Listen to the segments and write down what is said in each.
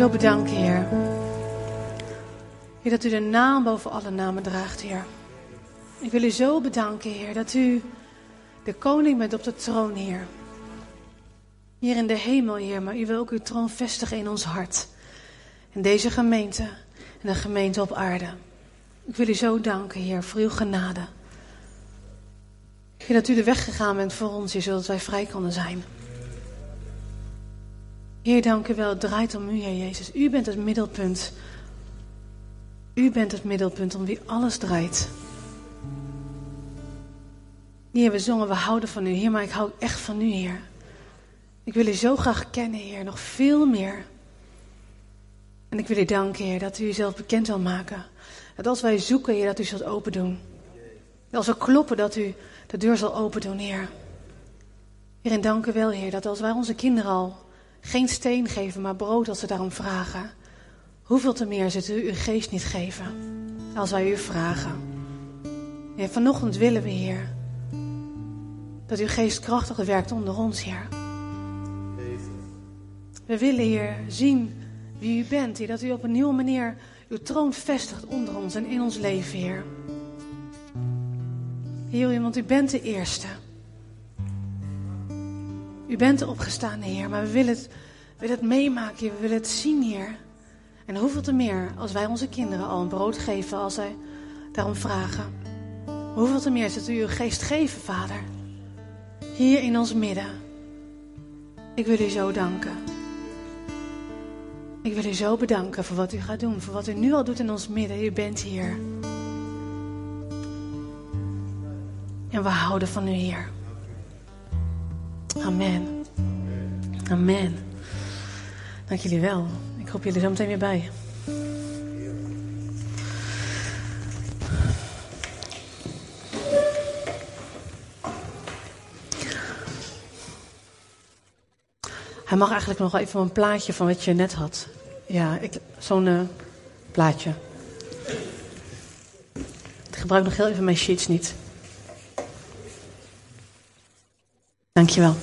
Zo bedanken, Heer. Heer, dat u de naam boven alle namen draagt, Heer. Ik wil u zo bedanken, Heer, dat u de koning bent op de troon, Heer. Hier in de hemel, Heer, maar u wil ook uw troon vestigen in ons hart. In deze gemeente en de gemeente op aarde. Ik wil u zo danken, Heer, voor uw genade. Heer, dat u de weg gegaan bent voor ons, Heer, zodat wij vrij konden zijn. Heer, dank u wel. Het draait om u, Heer Jezus. U bent het middelpunt. U bent het middelpunt om wie alles draait. Heer, we zongen, we houden van u, Heer, maar ik hou echt van u, Heer. Ik wil u zo graag kennen, Heer, nog veel meer. En ik wil u danken, Heer, dat u uzelf bekend wil maken. Dat als wij zoeken, Heer, dat u zult open doen. Dat als we kloppen, dat u de deur zal open doen, Heer. Heer, en dank u wel, Heer, dat als wij onze kinderen al geen steen geven, maar brood als ze daarom vragen. Hoeveel te meer zult u uw geest niet geven als wij u vragen. Heer, vanochtend willen we, Heer, dat uw geest krachtig werkt onder ons, Heer. We willen, Heer, zien wie u bent, Heer, dat u op een nieuwe manier uw troon vestigt onder ons en in ons leven, Heer. Heer, want u bent de eerste. U bent de opgestaande Heer, maar we willen het, willen het meemaken, we willen het zien, Heer. En hoeveel te meer als wij onze kinderen al een brood geven als zij daarom vragen. Hoeveel te meer zult u uw geest geven, Vader. Hier in ons midden. Ik wil u zo danken. Ik wil u zo bedanken voor wat u gaat doen, voor wat u nu al doet in ons midden. U bent hier. En we houden van u, Heer. Amen. Amen. Dank jullie wel. Ik hoop jullie zo meteen weer bij. Hij mag eigenlijk nog even een plaatje van wat je net had. Ja, zo'n uh, plaatje. Ik gebruik nog heel even mijn sheets niet. Dankjewel.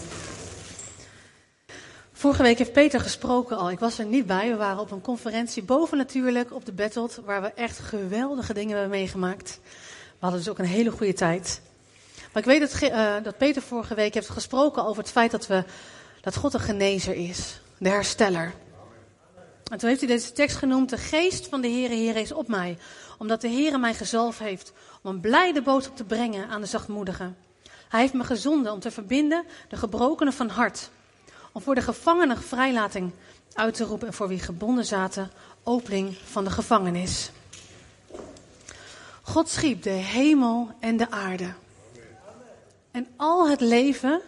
Vorige week heeft Peter gesproken al. Ik was er niet bij. We waren op een conferentie boven natuurlijk op de Battled, waar we echt geweldige dingen hebben meegemaakt. We hadden dus ook een hele goede tijd. Maar ik weet dat, uh, dat Peter vorige week heeft gesproken over het feit dat, we, dat God een genezer is, de hersteller. En toen heeft hij deze tekst genoemd, de geest van de Heere Heer is op mij, omdat de Heere mij gezalf heeft om een blijde boodschap te brengen aan de zachtmoedigen. Hij heeft me gezonden om te verbinden de gebrokenen van hart. Om voor de gevangenen vrijlating uit te roepen en voor wie gebonden zaten, opening van de gevangenis. God schiep de hemel en de aarde. En al het leven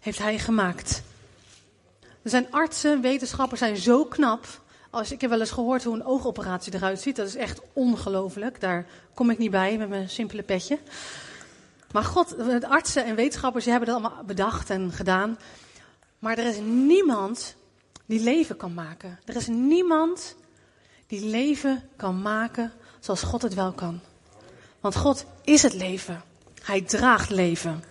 heeft hij gemaakt. Er zijn artsen, wetenschappers zijn zo knap. Als, ik heb wel eens gehoord hoe een oogoperatie eruit ziet. Dat is echt ongelooflijk. Daar kom ik niet bij met mijn simpele petje. Maar God, de artsen en wetenschappers die hebben dat allemaal bedacht en gedaan. Maar er is niemand die leven kan maken. Er is niemand die leven kan maken zoals God het wel kan. Want God is het leven. Hij draagt leven.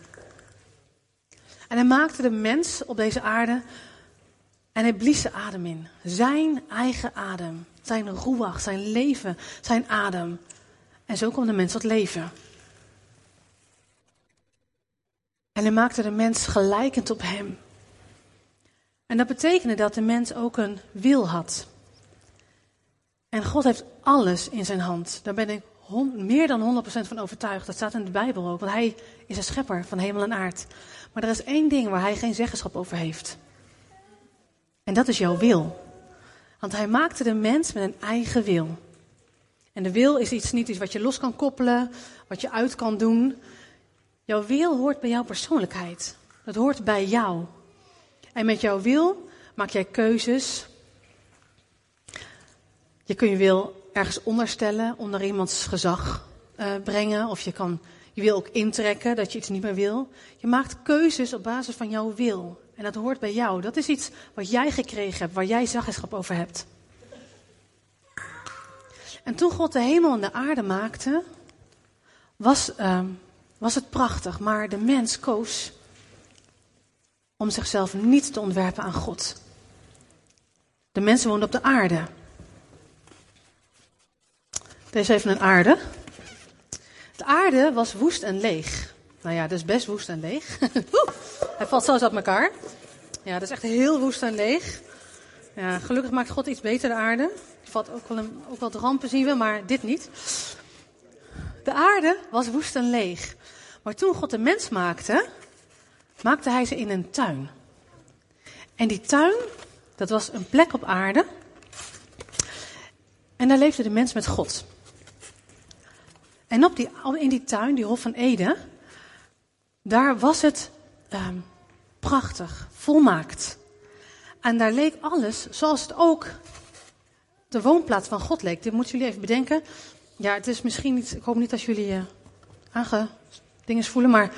En hij maakte de mens op deze aarde en hij blies de adem in. Zijn eigen adem. Zijn roewag, zijn leven, zijn adem. En zo kwam de mens tot leven. En hij maakte de mens gelijkend op hem. En dat betekende dat de mens ook een wil had. En God heeft alles in zijn hand. Daar ben ik meer dan 100% van overtuigd. Dat staat in de Bijbel ook. Want hij is een schepper van hemel en aard. Maar er is één ding waar hij geen zeggenschap over heeft. En dat is jouw wil. Want hij maakte de mens met een eigen wil. En de wil is iets niet iets wat je los kan koppelen, wat je uit kan doen. Jouw wil hoort bij jouw persoonlijkheid. Dat hoort bij jou. En met jouw wil maak jij keuzes. Je kun je wil ergens onderstellen, onder iemands gezag uh, brengen. Of je kan je wil ook intrekken, dat je iets niet meer wil. Je maakt keuzes op basis van jouw wil. En dat hoort bij jou. Dat is iets wat jij gekregen hebt, waar jij zeggenschap over hebt. En toen God de hemel en de aarde maakte, was, uh, was het prachtig, maar de mens koos om zichzelf niet te ontwerpen aan God. De mensen woonden op de aarde. Deze even een aarde. De aarde was woest en leeg. Nou ja, dus best woest en leeg. Hij valt zelfs uit elkaar. Ja, dat is echt heel woest en leeg. Ja, gelukkig maakt God iets beter de aarde. Er valt ook wel, een, ook wel rampen zien we, maar dit niet. De aarde was woest en leeg. Maar toen God de mens maakte, maakte hij ze in een tuin. En die tuin, dat was een plek op aarde. En daar leefde de mens met God. En op die, in die tuin, die Hof van Eden, daar was het um, prachtig, volmaakt. En daar leek alles zoals het ook de woonplaats van God leek. Dit moeten jullie even bedenken. Ja, het is misschien niet, ik hoop niet dat jullie uh, aange dingen voelen, maar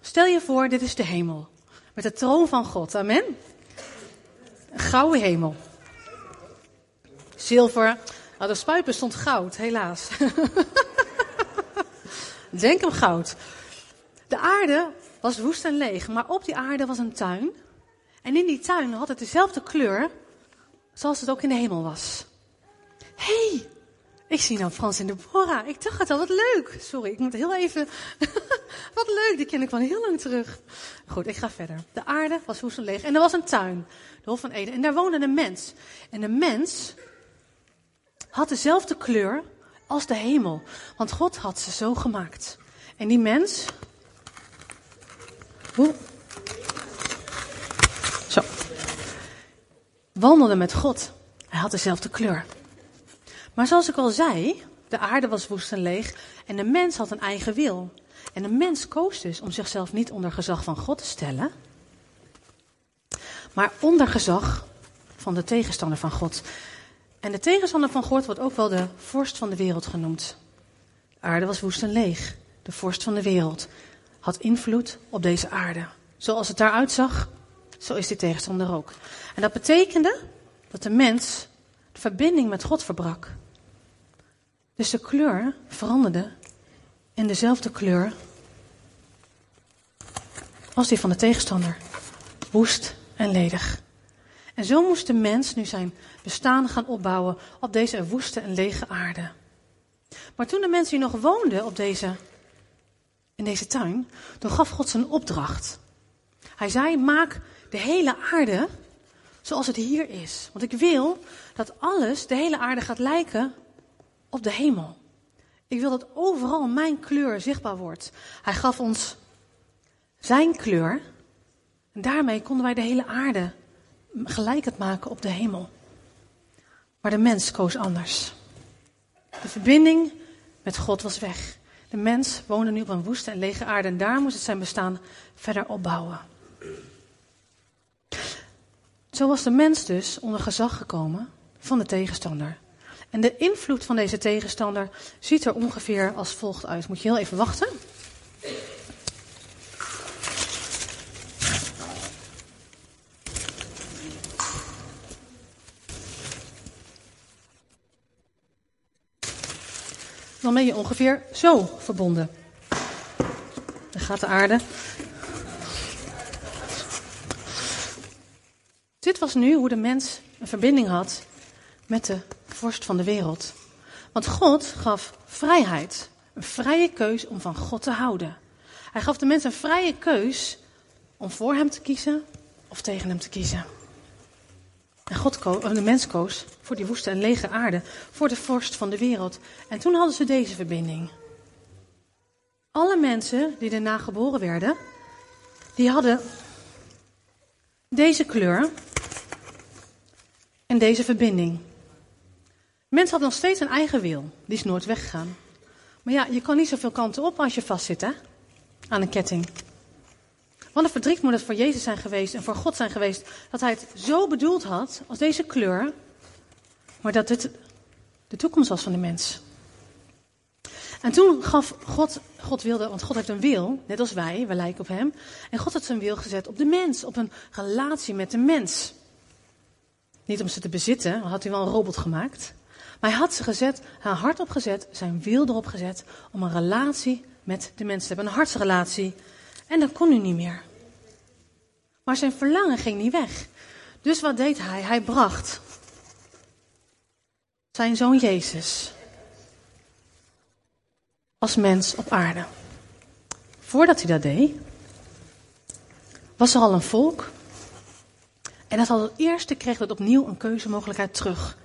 stel je voor, dit is de hemel. Met de troon van God, amen. Een gouden hemel. Zilver. Nou, de spuit bestond goud, helaas. Denk hem goud. De aarde was woest en leeg, maar op die aarde was een tuin. En in die tuin had het dezelfde kleur zoals het ook in de hemel was. hey, ik zie nou Frans en Deborah. Ik dacht het al, wat leuk. Sorry, ik moet heel even... wat leuk, die ken ik van heel lang terug. Goed, ik ga verder. De aarde was woest en leeg. En er was een tuin, de Hof van Eden. En daar woonde een mens. En de mens had dezelfde kleur als de hemel. Want God had ze zo gemaakt. En die mens. Hoe? Zo. Wandelde met God. Hij had dezelfde kleur. Maar zoals ik al zei, de aarde was woest en leeg en de mens had een eigen wil. En de mens koos dus om zichzelf niet onder gezag van God te stellen, maar onder gezag van de tegenstander van God. En de tegenstander van God wordt ook wel de vorst van de wereld genoemd. De aarde was woest en leeg. De vorst van de wereld had invloed op deze aarde. Zoals het daaruit zag, zo is die tegenstander ook. En dat betekende dat de mens de verbinding met God verbrak. Dus de kleur veranderde in dezelfde kleur als die van de tegenstander. Woest en ledig. En zo moest de mens nu zijn bestaan gaan opbouwen op deze woeste en lege aarde. Maar toen de mens hier nog woonde op deze, in deze tuin, toen gaf God zijn opdracht. Hij zei, maak de hele aarde zoals het hier is. Want ik wil dat alles, de hele aarde gaat lijken op de hemel. Ik wil dat overal mijn kleur zichtbaar wordt. Hij gaf ons zijn kleur. En daarmee konden wij de hele aarde gelijkend maken op de hemel. Maar de mens koos anders. De verbinding met God was weg. De mens woonde nu op een woeste en lege aarde en daar moest het zijn bestaan verder opbouwen. Zo was de mens dus onder gezag gekomen van de tegenstander. En de invloed van deze tegenstander ziet er ongeveer als volgt uit. Moet je heel even wachten. Dan ben je ongeveer zo verbonden. Dan gaat de aarde. Dit was nu hoe de mens een verbinding had met de vorst van de wereld. Want God gaf vrijheid, een vrije keus om van God te houden. Hij gaf de mens een vrije keus om voor hem te kiezen of tegen hem te kiezen. En God koos, de mens koos voor die woeste en lege aarde, voor de vorst van de wereld. En toen hadden ze deze verbinding. Alle mensen die daarna geboren werden, die hadden deze kleur en deze verbinding. Mens had nog steeds een eigen wil. Die is nooit weggegaan. Maar ja, je kan niet zoveel kanten op als je vastzit hè? aan een ketting. Wat een verdriet moet het voor Jezus zijn geweest en voor God zijn geweest. Dat hij het zo bedoeld had als deze kleur. Maar dat dit de toekomst was van de mens. En toen gaf God, God wilde, want God heeft een wil, net als wij, we lijken op hem. En God had zijn wil gezet op de mens, op een relatie met de mens. Niet om ze te bezitten, had hij wel een robot gemaakt. Maar hij had ze gezet, haar hart opgezet, zijn wil erop gezet om een relatie met de mensen te hebben. Een hartsrelatie. En dat kon nu niet meer. Maar zijn verlangen ging niet weg. Dus wat deed hij? Hij bracht zijn zoon Jezus als mens op aarde. Voordat hij dat deed, was er al een volk. En dat als eerste kreeg dat opnieuw een keuzemogelijkheid terug.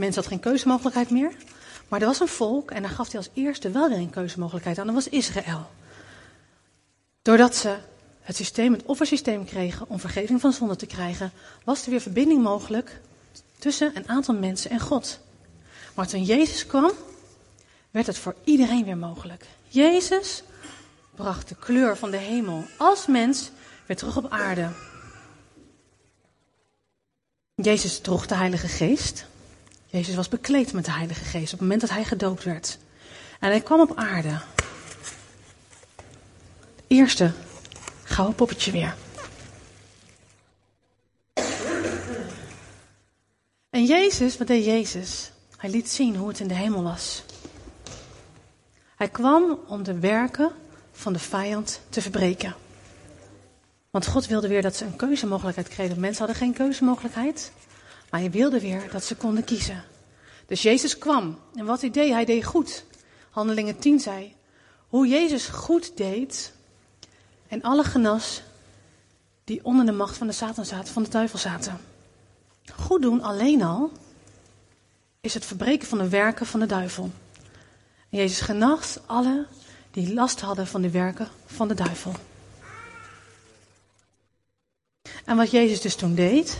Mensen had geen keuzemogelijkheid meer. Maar er was een volk en daar gaf hij als eerste wel weer een keuzemogelijkheid aan. Dat was Israël. Doordat ze het systeem, het offersysteem kregen om vergeving van zonde te krijgen, was er weer verbinding mogelijk tussen een aantal mensen en God. Maar toen Jezus kwam, werd het voor iedereen weer mogelijk. Jezus bracht de kleur van de hemel als mens weer terug op aarde. Jezus droeg de Heilige Geest. Jezus was bekleed met de Heilige Geest op het moment dat hij gedoopt werd. En hij kwam op aarde. Eerste gouden poppetje weer. En Jezus, wat deed Jezus? Hij liet zien hoe het in de hemel was. Hij kwam om de werken van de vijand te verbreken. Want God wilde weer dat ze een keuzemogelijkheid kregen. Mensen hadden geen keuzemogelijkheid, maar hij wilde weer dat ze konden kiezen. Dus Jezus kwam. En wat hij deed, hij deed goed. Handelingen 10 zei, hoe Jezus goed deed en alle genas die onder de macht van de Satan zaten, van de duivel zaten. Goed doen alleen al is het verbreken van de werken van de duivel. En Jezus genas alle die last hadden van de werken van de duivel. En wat Jezus dus toen deed.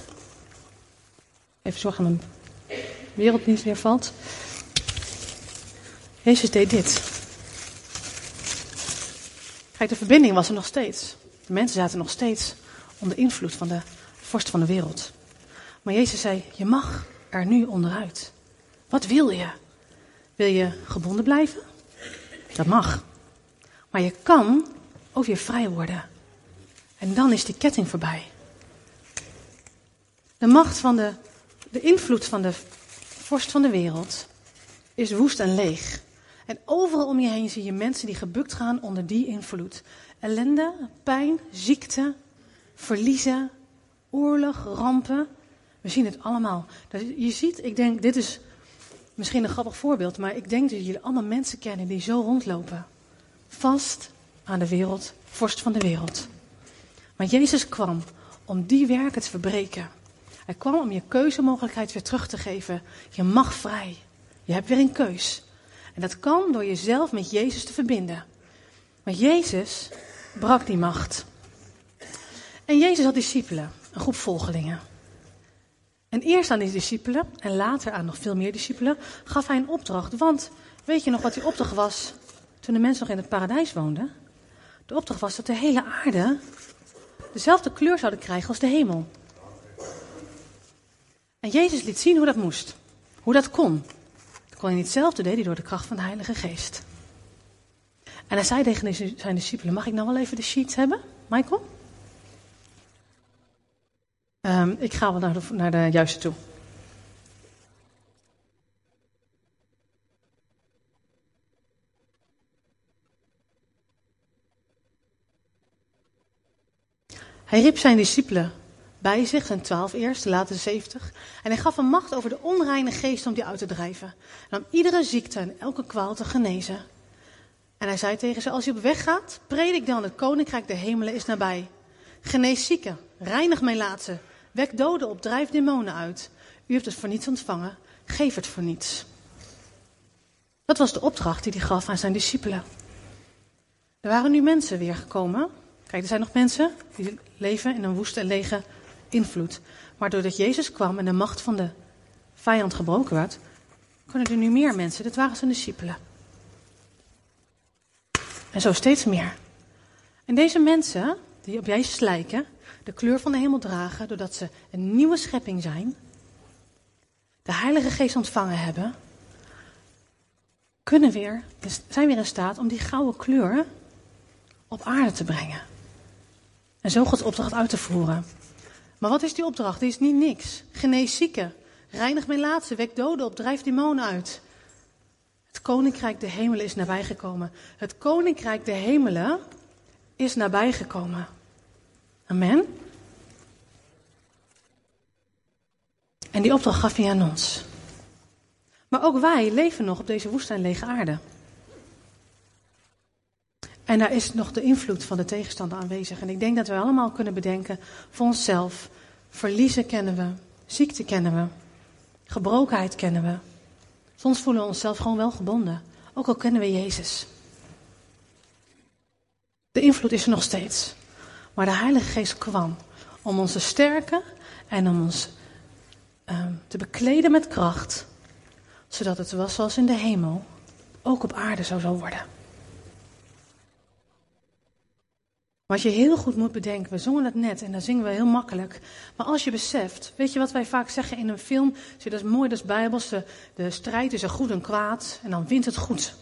Even zorgen dat mijn wereld niet weer valt. Jezus deed dit. Kijk, de verbinding was er nog steeds. De mensen zaten nog steeds onder invloed van de vorst van de wereld. Maar Jezus zei: Je mag er nu onderuit. Wat wil je? Wil je gebonden blijven? Dat mag. Maar je kan ook weer vrij worden. En dan is die ketting voorbij. De macht van de, de invloed van de vorst van de wereld is woest en leeg. En overal om je heen zie je mensen die gebukt gaan onder die invloed. Ellende, pijn, ziekte, verliezen, oorlog, rampen. We zien het allemaal. Je ziet, ik denk, dit is misschien een grappig voorbeeld, maar ik denk dat jullie allemaal mensen kennen die zo rondlopen. Vast aan de wereld, vorst van de wereld. Maar Jezus kwam om die werken te verbreken. Hij kwam om je keuzemogelijkheid weer terug te geven. Je mag vrij. Je hebt weer een keus. En dat kan door jezelf met Jezus te verbinden. Maar Jezus brak die macht. En Jezus had discipelen, een groep volgelingen. En eerst aan die discipelen en later aan nog veel meer discipelen gaf hij een opdracht. Want weet je nog wat die opdracht was toen de mensen nog in het paradijs woonden? De opdracht was dat de hele aarde dezelfde kleur zouden krijgen als de hemel. En Jezus liet zien hoe dat moest. Hoe dat kon. Dat kon hij niet zelf, dat deed hij door de kracht van de Heilige Geest. En hij zei tegen zijn discipelen, mag ik nou wel even de sheets hebben, Michael? Um, ik ga wel naar naar de juiste toe. Hij riep zijn discipelen bij zich, zijn twaalf eerst, later zeventig. En hij gaf hem macht over de onreine geest om die uit te drijven. En om iedere ziekte en elke kwaal te genezen. En hij zei tegen ze, als je op weg gaat, predik dan het koninkrijk der hemelen is nabij. Genees zieken, reinig mijn laatste, wek doden op, drijf demonen uit. U hebt het voor niets ontvangen, geef het voor niets. Dat was de opdracht die hij gaf aan zijn discipelen. Er waren nu mensen weer gekomen. Kijk, er zijn nog mensen die leven in een woeste en lege invloed. Maar doordat Jezus kwam en de macht van de vijand gebroken werd, kunnen er nu meer mensen. Dat waren zijn discipelen. En zo steeds meer. En deze mensen, die op Jezus lijken, de kleur van de hemel dragen, doordat ze een nieuwe schepping zijn, de Heilige Geest ontvangen hebben, kunnen weer, zijn weer in staat om die gouden kleur op aarde te brengen. En zo Gods opdracht uit te voeren. Maar wat is die opdracht? Die is niet niks. Genees zieken. Reinig mijn laatste. Wek doden op. Drijf demonen uit. Het koninkrijk de hemelen is nabijgekomen. Het koninkrijk de hemelen is nabijgekomen. Amen. En die opdracht gaf hij aan ons. Maar ook wij leven nog op deze woestijnlege aarde. En daar is nog de invloed van de tegenstander aanwezig. En ik denk dat we allemaal kunnen bedenken voor onszelf. Verliezen kennen we, ziekte kennen we, gebrokenheid kennen we. Soms voelen we onszelf gewoon wel gebonden, ook al kennen we Jezus. De invloed is er nog steeds. Maar de Heilige Geest kwam om ons te sterken en om ons uh, te bekleden met kracht, zodat het was zoals in de hemel, ook op aarde zou zo worden. Wat je heel goed moet bedenken, we zongen het net en dan zingen we heel makkelijk. Maar als je beseft, weet je wat wij vaak zeggen in een film? Dat is mooi, dat is bijbels. De, de strijd is er goed en kwaad en dan wint het goed.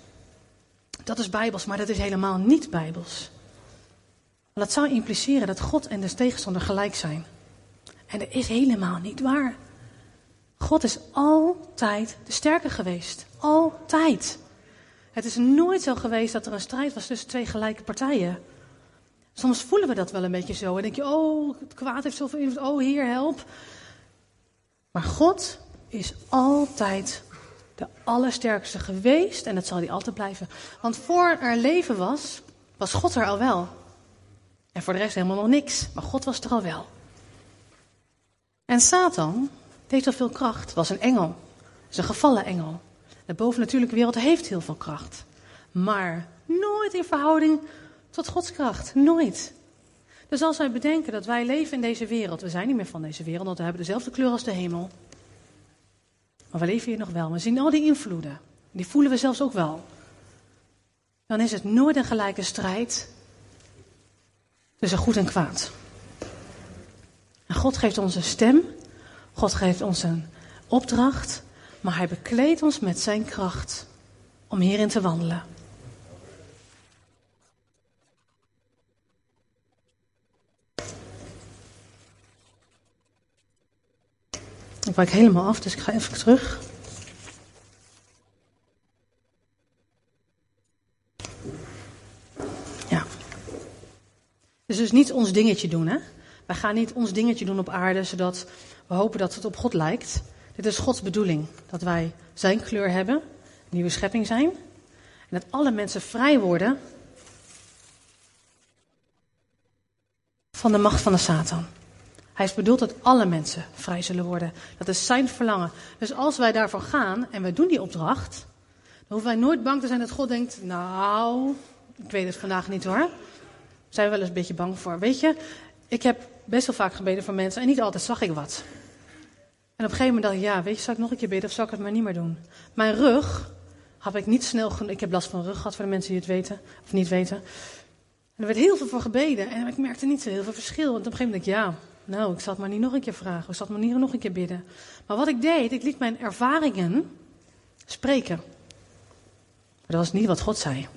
Dat is bijbels, maar dat is helemaal niet bijbels. Want dat zou impliceren dat God en de tegenstander gelijk zijn. En dat is helemaal niet waar. God is altijd de sterke geweest. Altijd. Het is nooit zo geweest dat er een strijd was tussen twee gelijke partijen. Soms voelen we dat wel een beetje zo. En denk je, oh, het kwaad heeft zoveel invloed. Oh, Heer, help. Maar God is altijd de allersterkste geweest. En dat zal hij altijd blijven. Want voor er leven was, was God er al wel. En voor de rest helemaal nog niks. Maar God was er al wel. En Satan heeft al veel kracht. Was een engel. Is een gevallen engel. De bovennatuurlijke wereld heeft heel veel kracht. Maar nooit in verhouding tot Gods kracht. Nooit. Dus als wij bedenken dat wij leven in deze wereld, we zijn niet meer van deze wereld, want we hebben dezelfde kleur als de hemel. Maar we leven hier nog wel. We zien al die invloeden. Die voelen we zelfs ook wel. Dan is het nooit een gelijke strijd tussen goed en kwaad. En God geeft ons een stem. God geeft ons een opdracht. Maar hij bekleedt ons met zijn kracht om hierin te wandelen. Ik wijk helemaal af, dus ik ga even terug. Ja. Dus dus niet ons dingetje doen, hè? Wij gaan niet ons dingetje doen op aarde, zodat we hopen dat het op God lijkt. Dit is Gods bedoeling. Dat wij zijn kleur hebben, nieuwe schepping zijn. En dat alle mensen vrij worden van de macht van de Satan. Hij is bedoeld dat alle mensen vrij zullen worden. Dat is zijn verlangen. Dus als wij daarvoor gaan en wij doen die opdracht, dan hoeven wij nooit bang te zijn dat God denkt, nou, ik weet het vandaag niet hoor. Zijn we wel eens een beetje bang voor. Weet je, ik heb best wel vaak gebeden voor mensen en niet altijd zag ik wat. En op een gegeven moment dacht ik, ja, weet je, zal ik nog een keer bidden of zal ik het maar niet meer doen? Mijn rug had ik niet snel genoeg. Ik heb last van rug gehad voor de mensen die het weten of niet weten. En er werd heel veel voor gebeden en ik merkte niet zo heel veel verschil. Want op een gegeven moment dacht ik, ja, nou, ik zal het maar niet nog een keer vragen. Ik zal het maar niet nog een keer bidden. Maar wat ik deed, ik liet mijn ervaringen spreken. Maar dat was niet wat God zei.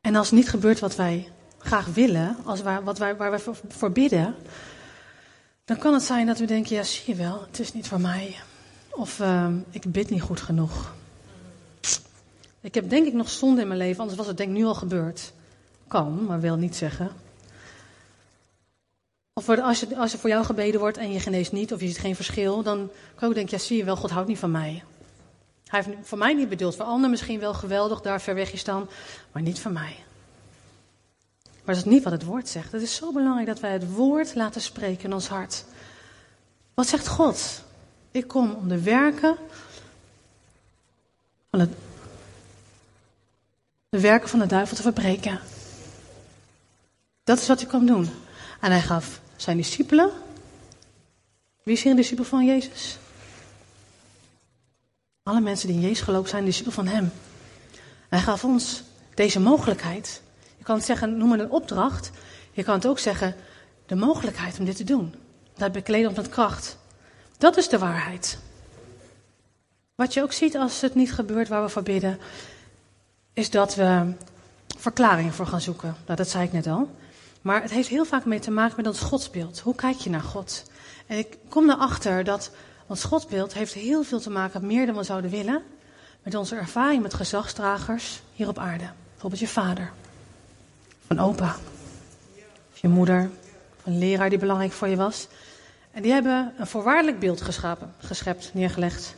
En als niet gebeurt wat wij graag willen, als waar, wat wij, waar wij voor, bidden, dan kan het zijn dat we denken, ja zie je wel, het is niet voor mij. Of uh, ik bid niet goed genoeg. Ik heb denk ik nog zonde in mijn leven, anders was het denk ik nu al gebeurd. Kan, maar wil niet zeggen. Of als, je, als er voor jou gebeden wordt en je geneest niet of je ziet geen verschil, dan kan je ook denken, ja zie je wel, God houdt niet van mij. Hij heeft voor mij niet bedoeld, voor anderen misschien wel geweldig, daar ver weg is dan, maar niet voor mij. Maar dat is niet wat het woord zegt. Het is zo belangrijk dat wij het woord laten spreken in ons hart. Wat zegt God? Ik kom om de werken van het, de werken van de duivel te verbreken. Dat is wat hij kwam doen. En hij gaf zijn discipelen. Wie is hier een discipel van Jezus? Alle mensen die in Jezus gelopen zijn, discipel van hem. hij gaf ons deze mogelijkheid. Je kan het zeggen, noem het een opdracht. Je kan het ook zeggen, de mogelijkheid om dit te doen. Dat bekleden ons met kracht. Dat is de waarheid. Wat je ook ziet als het niet gebeurt waar we voor bidden, is dat we verklaringen voor gaan zoeken. Nou, dat zei ik net al. Maar het heeft heel vaak mee te maken met ons godsbeeld. Hoe kijk je naar God? En ik kom erachter dat ons godsbeeld heeft heel veel te maken, meer dan we zouden willen, met onze ervaring met gezagsdragers hier op aarde. Bijvoorbeeld je vader, van opa, je moeder, een leraar die belangrijk voor je was. En die hebben een voorwaardelijk beeld geschapen, geschept, neergelegd.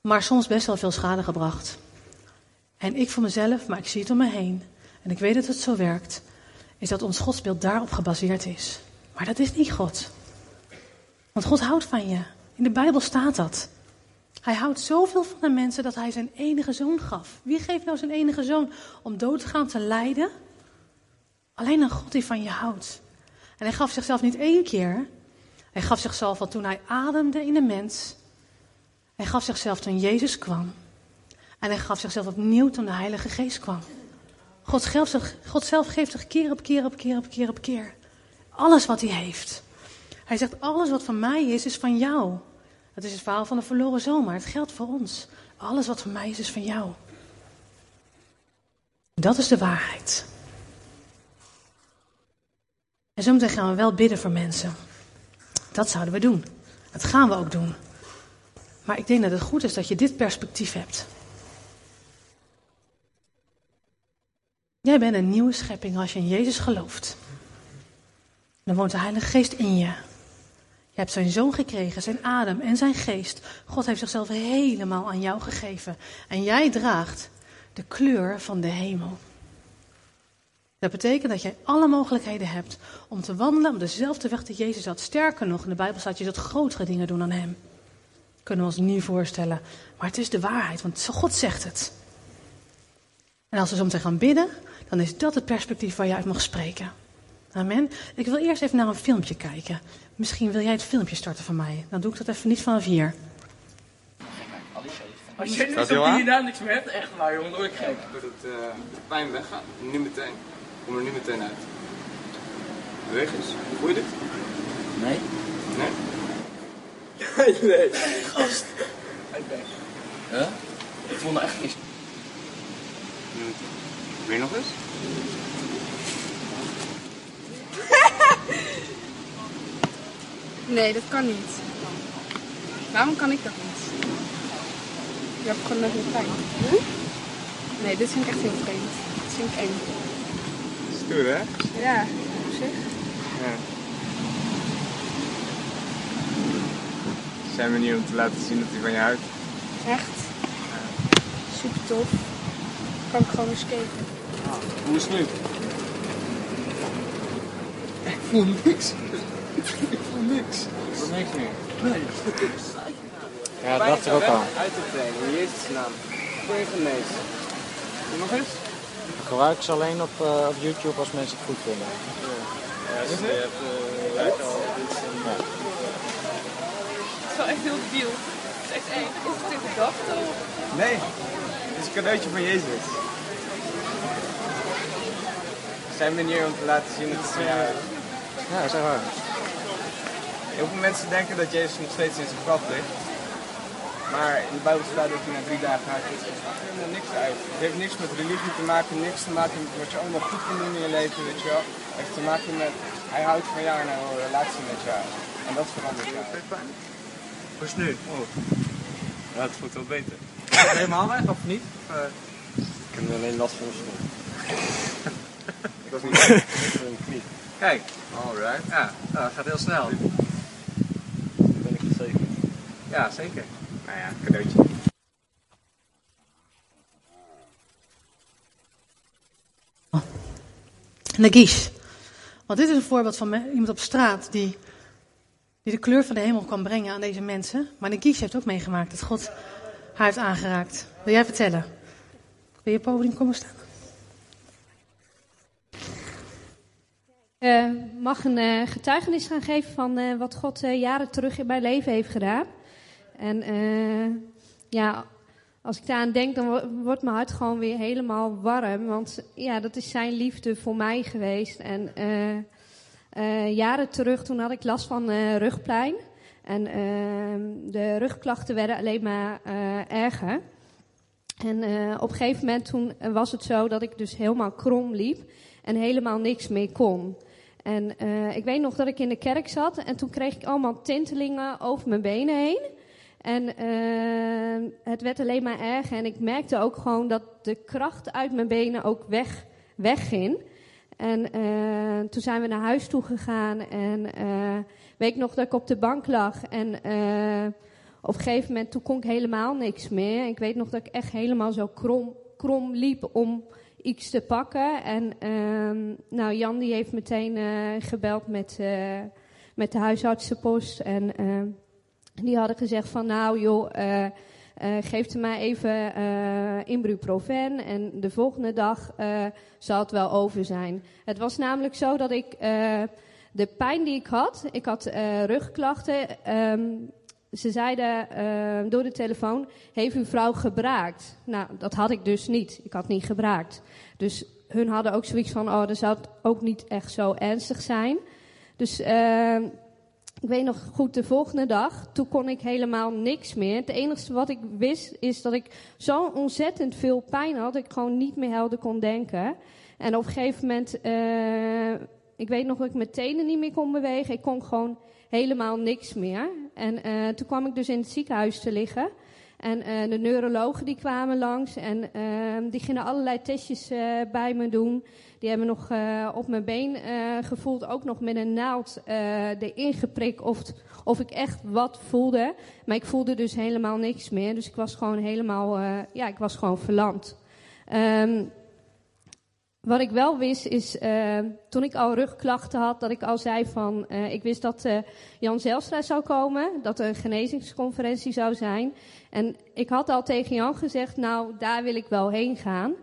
Maar soms best wel veel schade gebracht. En ik voor mezelf, maar ik zie het om me heen. En ik weet dat het zo werkt. Is dat ons godsbeeld daarop gebaseerd is. Maar dat is niet God. Want God houdt van je. In de Bijbel staat dat. Hij houdt zoveel van de mensen dat hij zijn enige zoon gaf. Wie geeft nou zijn enige zoon om dood te gaan, te lijden? Alleen een God die van je houdt. En hij gaf zichzelf niet één keer. Hij gaf zichzelf al toen hij ademde in de mens. Hij gaf zichzelf toen Jezus kwam. En hij gaf zichzelf opnieuw toen de Heilige Geest kwam. God, zelf, God zelf geeft zich keer op keer op keer op keer op keer. Alles wat hij heeft. Hij zegt, alles wat van mij is, is van jou. Dat is het verhaal van de verloren zoon, maar het geldt voor ons. Alles wat van mij is, is van jou. Dat is de waarheid. En zometeen gaan we wel bidden voor mensen. Dat zouden we doen. Dat gaan we ook doen. Maar ik denk dat het goed is dat je dit perspectief hebt. Jij bent een nieuwe schepping als je in Jezus gelooft. Dan woont de Heilige Geest in je. Je hebt zijn zoon gekregen, zijn adem en zijn geest. God heeft zichzelf helemaal aan jou gegeven. En jij draagt de kleur van de hemel. Dat betekent dat jij alle mogelijkheden hebt om te wandelen op dezelfde weg die Jezus had. Sterker nog, in de Bijbel staat je zult grotere dingen doen dan hem. Kunnen we ons niet voorstellen. Maar het is de waarheid, want God zegt het. En als we zometeen gaan bidden, dan is dat het perspectief waar je uit mag spreken. Amen. Ik wil eerst even naar een filmpje kijken. Misschien wil jij het filmpje starten van mij. Dan doe ik dat even niet vanaf hier. Als je niet op hierna niks meer hebt, echt waar jongen, word ik gek. Doordat uh, de pijn weggaat, nu meteen. Kom er nu meteen uit. Beweeg eens. Voel je dit? Nee. Nee? nee. Gast. Ik ben. Huh? Ik voel me echt. Weer nog eens? Nee, dat kan niet. Waarom kan ik dat niet? Je hebt gewoon net weer pijn. Nee, dit vind ik echt heel vreemd. Dit vind ik eng. Stoer hè? Ja, op zich. Ja. Zijn we niet om te laten zien dat hij van je houdt? Echt. Super tof. Kan ik gewoon weer skaten. Hoe is het nu? Ik voel niks. Ik voel niks. Ik voel niks meer. Nee. Ja, dat dacht ik ook al. Uit te brengen, in Jezus' naam. Voor je genezen. Doe nog eens? Ik gebruik ze alleen op, eh, op YouTube als mensen het goed vinden. Ja, je hebt uh, al Ja. Het is wel echt heel debiel. Het is echt eng. Is het in gedachten? Nee, het is een cadeautje van Jezus. Zijn manier om te laten zien dat het van jou is. Ja, is echt waar. Heel veel mensen denken dat Jezus nog steeds in zijn graf ligt. Maar in de Bijbel staat dat hij na drie dagen uit is. Het maakt helemaal niks uit. Het heeft niks met religie te maken, niks te maken met wat je allemaal goed kan doen in je leven, weet je wel. Het heeft te maken met, hij houdt van jou en hij wil een relatie met jou. En dat verandert jou. Hoe is het nu? Oh. Ja, het voelt wel beter. Helemaal weg of niet? Ik heb alleen last van mijn Ik was niet knie. Kijk, alright. Ja, nou, dat gaat heel snel. Ben ik het zeker? Ja, zeker. Nou ja, cadeautje. Nagish. Want dit is een voorbeeld van iemand op straat die, die de kleur van de hemel kan brengen aan deze mensen. Maar Nagish heeft ook meegemaakt dat God haar heeft aangeraakt. Wil jij vertellen? Wil je podium komen staan? Eh, mag een eh, getuigenis gaan geven van eh, wat God jaren terug in mijn leven heeft gedaan. En ja, als ik daaraan denk, dan wo- wordt mijn hart gewoon weer helemaal warm. Want ja, dat is zijn liefde voor mij geweest. En jaren terug, toen had ik last van rugpijn. En ehm, de rugklachten werden alleen maar erger. En op een gegeven moment toen was het zo dat ik dus helemaal krom liep en helemaal niks meer kon. En eh, ik weet nog dat ik in de kerk zat en toen kreeg ik allemaal tintelingen over mijn benen heen. En eh, het werd alleen maar erger en ik merkte ook gewoon dat de kracht uit mijn benen ook weg, wegging. En eh, toen zijn we naar huis toe gegaan. En weet nog dat ik op de bank lag. En op een gegeven moment, toen kon ik helemaal niks meer. Ik weet nog dat ik echt helemaal zo krom, krom liep om iets te pakken. En ehm, nou, Jan die heeft meteen eh, gebeld met, eh, met de huisartsenpost. En eh, die hadden gezegd van nou joh, eh, geef er maar even Ibuprofen. En de volgende dag zal het wel over zijn. Het was namelijk zo dat ik de pijn die ik had, ik had rugklachten. ehm, ze zeiden eh, door de telefoon, heeft uw vrouw gebraakt? Nou, dat had ik dus niet. Ik had niet gebraakt. Dus hun hadden ook zoiets van, oh, dan zou het ook niet echt zo ernstig zijn. Dus eh, ik weet nog goed, de volgende dag, toen kon ik helemaal niks meer. Het enige wat ik wist, is dat ik zo ontzettend veel pijn had, dat ik gewoon niet meer helder kon denken. En op een gegeven moment, eh, ik weet nog dat ik mijn tenen niet meer kon bewegen. Ik kon gewoon helemaal niks meer. En eh, toen kwam ik dus in het ziekenhuis te liggen. En eh, de neurologen die kwamen langs en ehm, die gingen allerlei testjes eh, bij me doen. Die hebben nog op mijn been gevoeld, ook nog met een naald erin geprikt of, of ik echt wat voelde. Maar ik voelde dus helemaal niks meer. Dus ik was gewoon helemaal, ja, ik was gewoon verlamd. Ehm, wat ik wel wist is, eh, toen ik al rugklachten had, dat ik al zei van, eh, ik wist dat eh, Jan Zelstra zou komen, dat er een genezingsconferentie zou zijn. En ik had al tegen Jan gezegd, nou, daar wil ik wel heen gaan.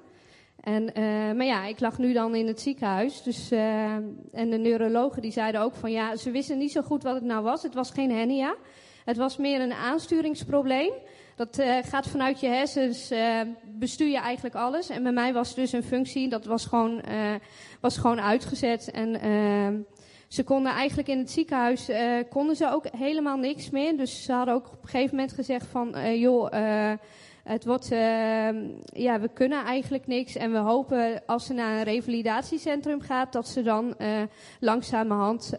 En, maar ja, ik lag nu dan in het ziekenhuis. Dus, en de neurologen die zeiden ook van, ja, ze wisten niet zo goed wat het nou was. Het was geen hernia. Het was meer een aansturingsprobleem. Dat eh, gaat vanuit je hersens, eh, bestuur je eigenlijk alles. En bij mij was dus een functie, dat was gewoon, eh, was gewoon uitgezet. En ze konden eigenlijk in het ziekenhuis, konden ze ook helemaal niks meer. Dus ze hadden ook op een gegeven moment gezegd van, joh, het wordt, ja, we kunnen eigenlijk niks. En we hopen als ze naar een revalidatiecentrum gaat, dat ze dan langzamerhand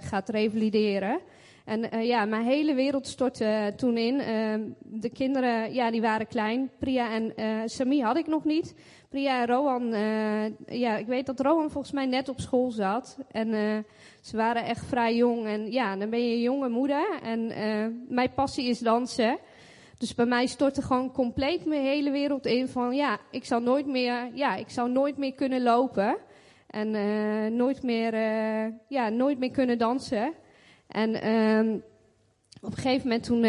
gaat revalideren. En eh, ja, mijn hele wereld stortte toen in. Eh, de kinderen, ja, die waren klein. Priya en eh Sami had ik nog niet. Priya en Rowan, eh, ja, ik weet dat Rowan volgens mij net op school zat. En eh, ze waren echt vrij jong. En ja, dan ben je een jonge moeder. En eh, mijn passie is dansen. Dus bij mij stortte gewoon compleet mijn hele wereld in van ja, ik zou nooit meer, ja, ik zou nooit meer kunnen lopen. En eh, nooit, meer, eh, ja, nooit meer kunnen dansen. En ehm, op een gegeven moment toen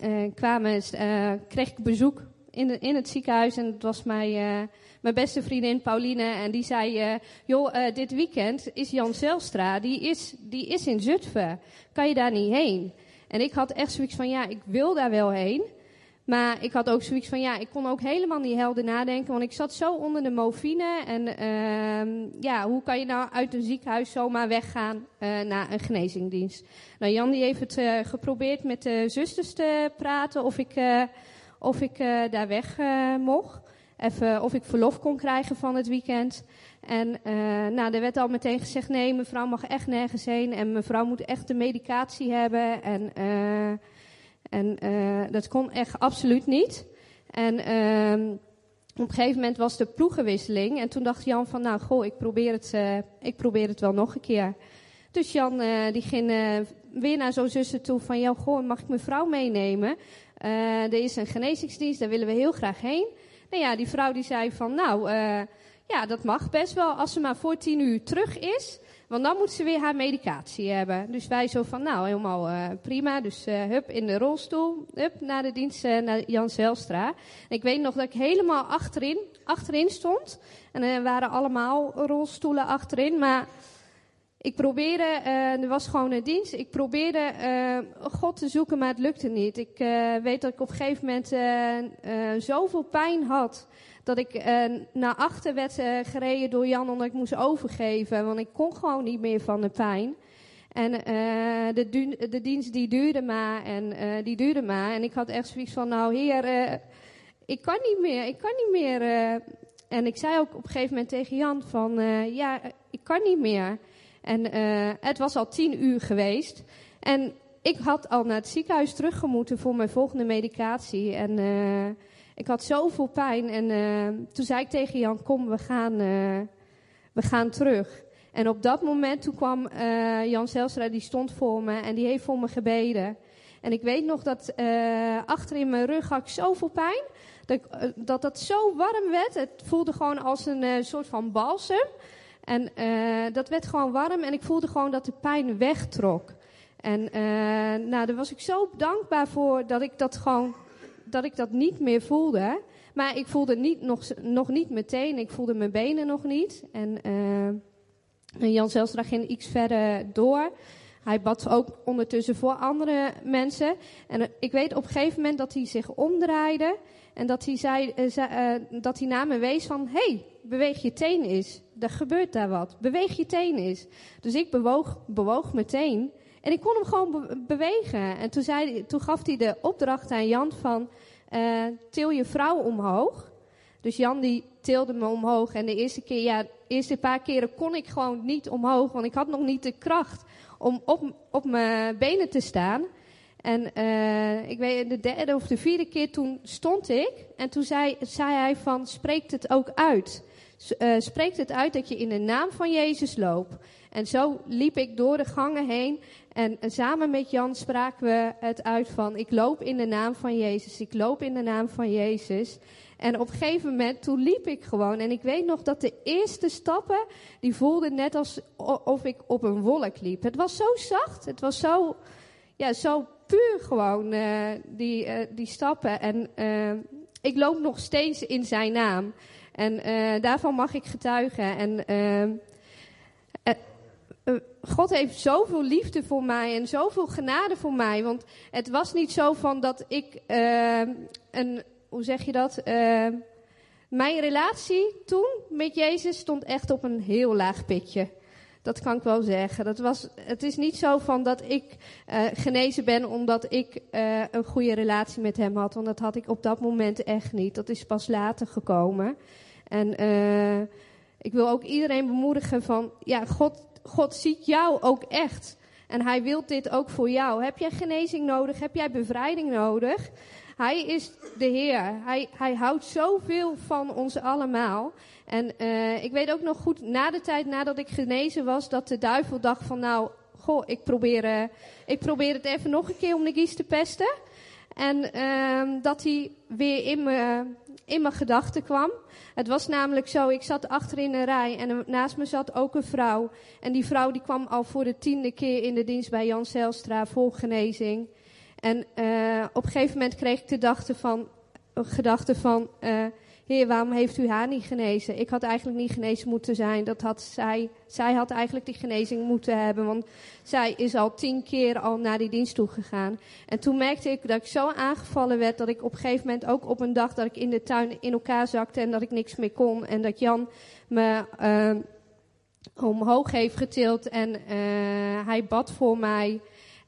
eh, kwamen, eh, kreeg ik bezoek in, in het ziekenhuis. En het was mijn, eh, mijn beste vriendin Pauline. En die zei, joh, dit weekend is Jan Zelstra, die is, die is in Zutphen. Kan je daar niet heen? En ik had echt zoiets van, ja, ik wil daar wel heen. Maar ik had ook zoiets van, ja, ik kon ook helemaal niet helder nadenken. Want ik zat zo onder de morfine. En ehm, ja, hoe kan je nou uit een ziekenhuis zomaar weggaan eh, naar een genezingdienst? Nou, Jan die heeft het eh, geprobeerd met de zusters te praten of ik, eh, of ik daar weg mocht. Even of ik verlof kon krijgen van het weekend. En nou, er werd al meteen gezegd, nee, mevrouw mag echt nergens heen. En mevrouw moet echt de medicatie hebben. En... en eh, dat kon echt absoluut niet. En ehm, op een gegeven moment was de ploegenwisseling. En toen dacht Jan van, nou goh, ik probeer het, eh, ik probeer het wel nog een keer. Dus Jan eh, die ging weer naar zo'n zussen toe van, ja goh, mag ik mijn vrouw meenemen? Er is een genezingsdienst, daar willen we heel graag heen. Nou ja, die vrouw die zei van, nou ja, dat mag best wel als ze maar voor tien uur terug is. Want dan moet ze weer haar medicatie hebben. Dus wij zo van, nou, helemaal eh, prima. Dus eh, hup, in de rolstoel. Hup, naar de dienst eh, naar Jan Zelstra. Ik weet nog dat ik helemaal achterin, achterin stond. En er waren allemaal rolstoelen achterin. Maar ik probeerde, eh, er was gewoon een dienst. Ik probeerde eh, God te zoeken, maar het lukte niet. Ik eh, weet dat ik op een gegeven moment zoveel pijn had. Dat ik naar achter werd gereden door Jan omdat ik moest overgeven. Want ik kon gewoon niet meer van de pijn. En de, de dienst die duurde maar en die duurde maar. En ik had echt zoiets van, nou heer, ik kan niet meer, ik kan niet meer. en ik zei ook op een gegeven moment tegen Jan van, ja, ik kan niet meer. En eh, het was al tien uur geweest. En ik had al naar het ziekenhuis teruggemoeten voor mijn volgende medicatie. En eh, ik had zoveel pijn. En eh, toen zei ik tegen Jan, kom, we gaan, we gaan terug. En op dat moment toen kwam Jan Zelstra, die stond voor me en die heeft voor me gebeden. En ik weet nog dat achter in mijn rug had ik zoveel pijn. Dat, dat dat zo warm werd. Het voelde gewoon als een soort van balsem. En dat werd gewoon warm en ik voelde gewoon dat de pijn wegtrok. En nou, daar was ik zo dankbaar voor dat ik dat gewoon, dat ik dat niet meer voelde. Maar ik voelde niet, nog, nog niet meteen. Ik voelde mijn benen nog niet. En Jan Zelstra ging iets verder door. Hij bad ook ondertussen voor andere mensen. En ik weet op een gegeven moment dat hij zich omdraaide. En dat hij, zei, uh, dat hij naar me wees van... hey, beweeg je teen eens. Er gebeurt daar wat. Beweeg je teen eens. Dus ik bewoog, bewoog mijn teen. En ik kon hem gewoon be bewegen. En toen, zei, toen gaf hij de opdracht aan Jan van... Uh, til je vrouw omhoog. Dus Jan die tilde me omhoog. En de eerste keer, ja, de eerste paar keren kon ik gewoon niet omhoog. Want ik had nog niet de kracht om op, op mijn benen te staan. En uh, ik weet, de derde of de vierde keer toen stond ik. En toen zei, zei hij van, spreekt het ook uit. Uh, spreekt het uit dat je in de naam van Jezus loopt. En zo liep ik door de gangen heen. En, en samen met Jan spraken we het uit van, ik loop in de naam van Jezus. Ik loop in de naam van Jezus. En op een gegeven moment, toen liep ik gewoon. En ik weet nog dat de eerste stappen, die voelden net alsof ik op een wolk liep. Het was zo zacht, het was zo, ja, zo puur gewoon, uh, die, uh, die stappen. En ik loop nog steeds in zijn naam. En daarvan mag ik getuigen. En God heeft zoveel liefde voor mij en zoveel genade voor mij. Want het was niet zo van dat ik een hoe zeg je dat? Uh, mijn relatie toen met Jezus stond echt op een heel laag pitje. Dat kan ik wel zeggen. Dat was, het is niet zo van dat ik genezen ben omdat ik een goede relatie met hem had. Want dat had ik op dat moment echt niet. Dat is pas later gekomen. En ik wil ook iedereen bemoedigen van, ja, God, God ziet jou ook echt. En hij wil dit ook voor jou. Heb jij genezing nodig? Heb jij bevrijding nodig? Hij is de Heer. Hij, hij houdt zoveel van ons allemaal. En uh, ik weet ook nog goed, na de tijd nadat ik genezen was, dat de duivel dacht van nou, goh, ik probeer, uh, ik probeer het even nog een keer om de Gies te pesten. En uh, dat hij weer in mijn, in mijn gedachten kwam. Het was namelijk zo, ik zat achter in een rij en naast me zat ook een vrouw. En die vrouw die kwam al voor de tiende keer in de dienst bij Jan Zelstra voor genezing. En uh, op een gegeven moment kreeg ik de gedachte van, gedachte van uh, Heer, waarom heeft u haar niet genezen? Ik had eigenlijk niet genezen moeten zijn. Dat had zij, zij had eigenlijk die genezing moeten hebben. Want zij is al tien keer al naar die dienst toe gegaan. En toen merkte ik dat ik zo aangevallen werd dat ik op een gegeven moment ook op een dag dat ik in de tuin in elkaar zakte en dat ik niks meer kon. En dat Jan me uh, omhoog heeft getild en uh, hij bad voor mij.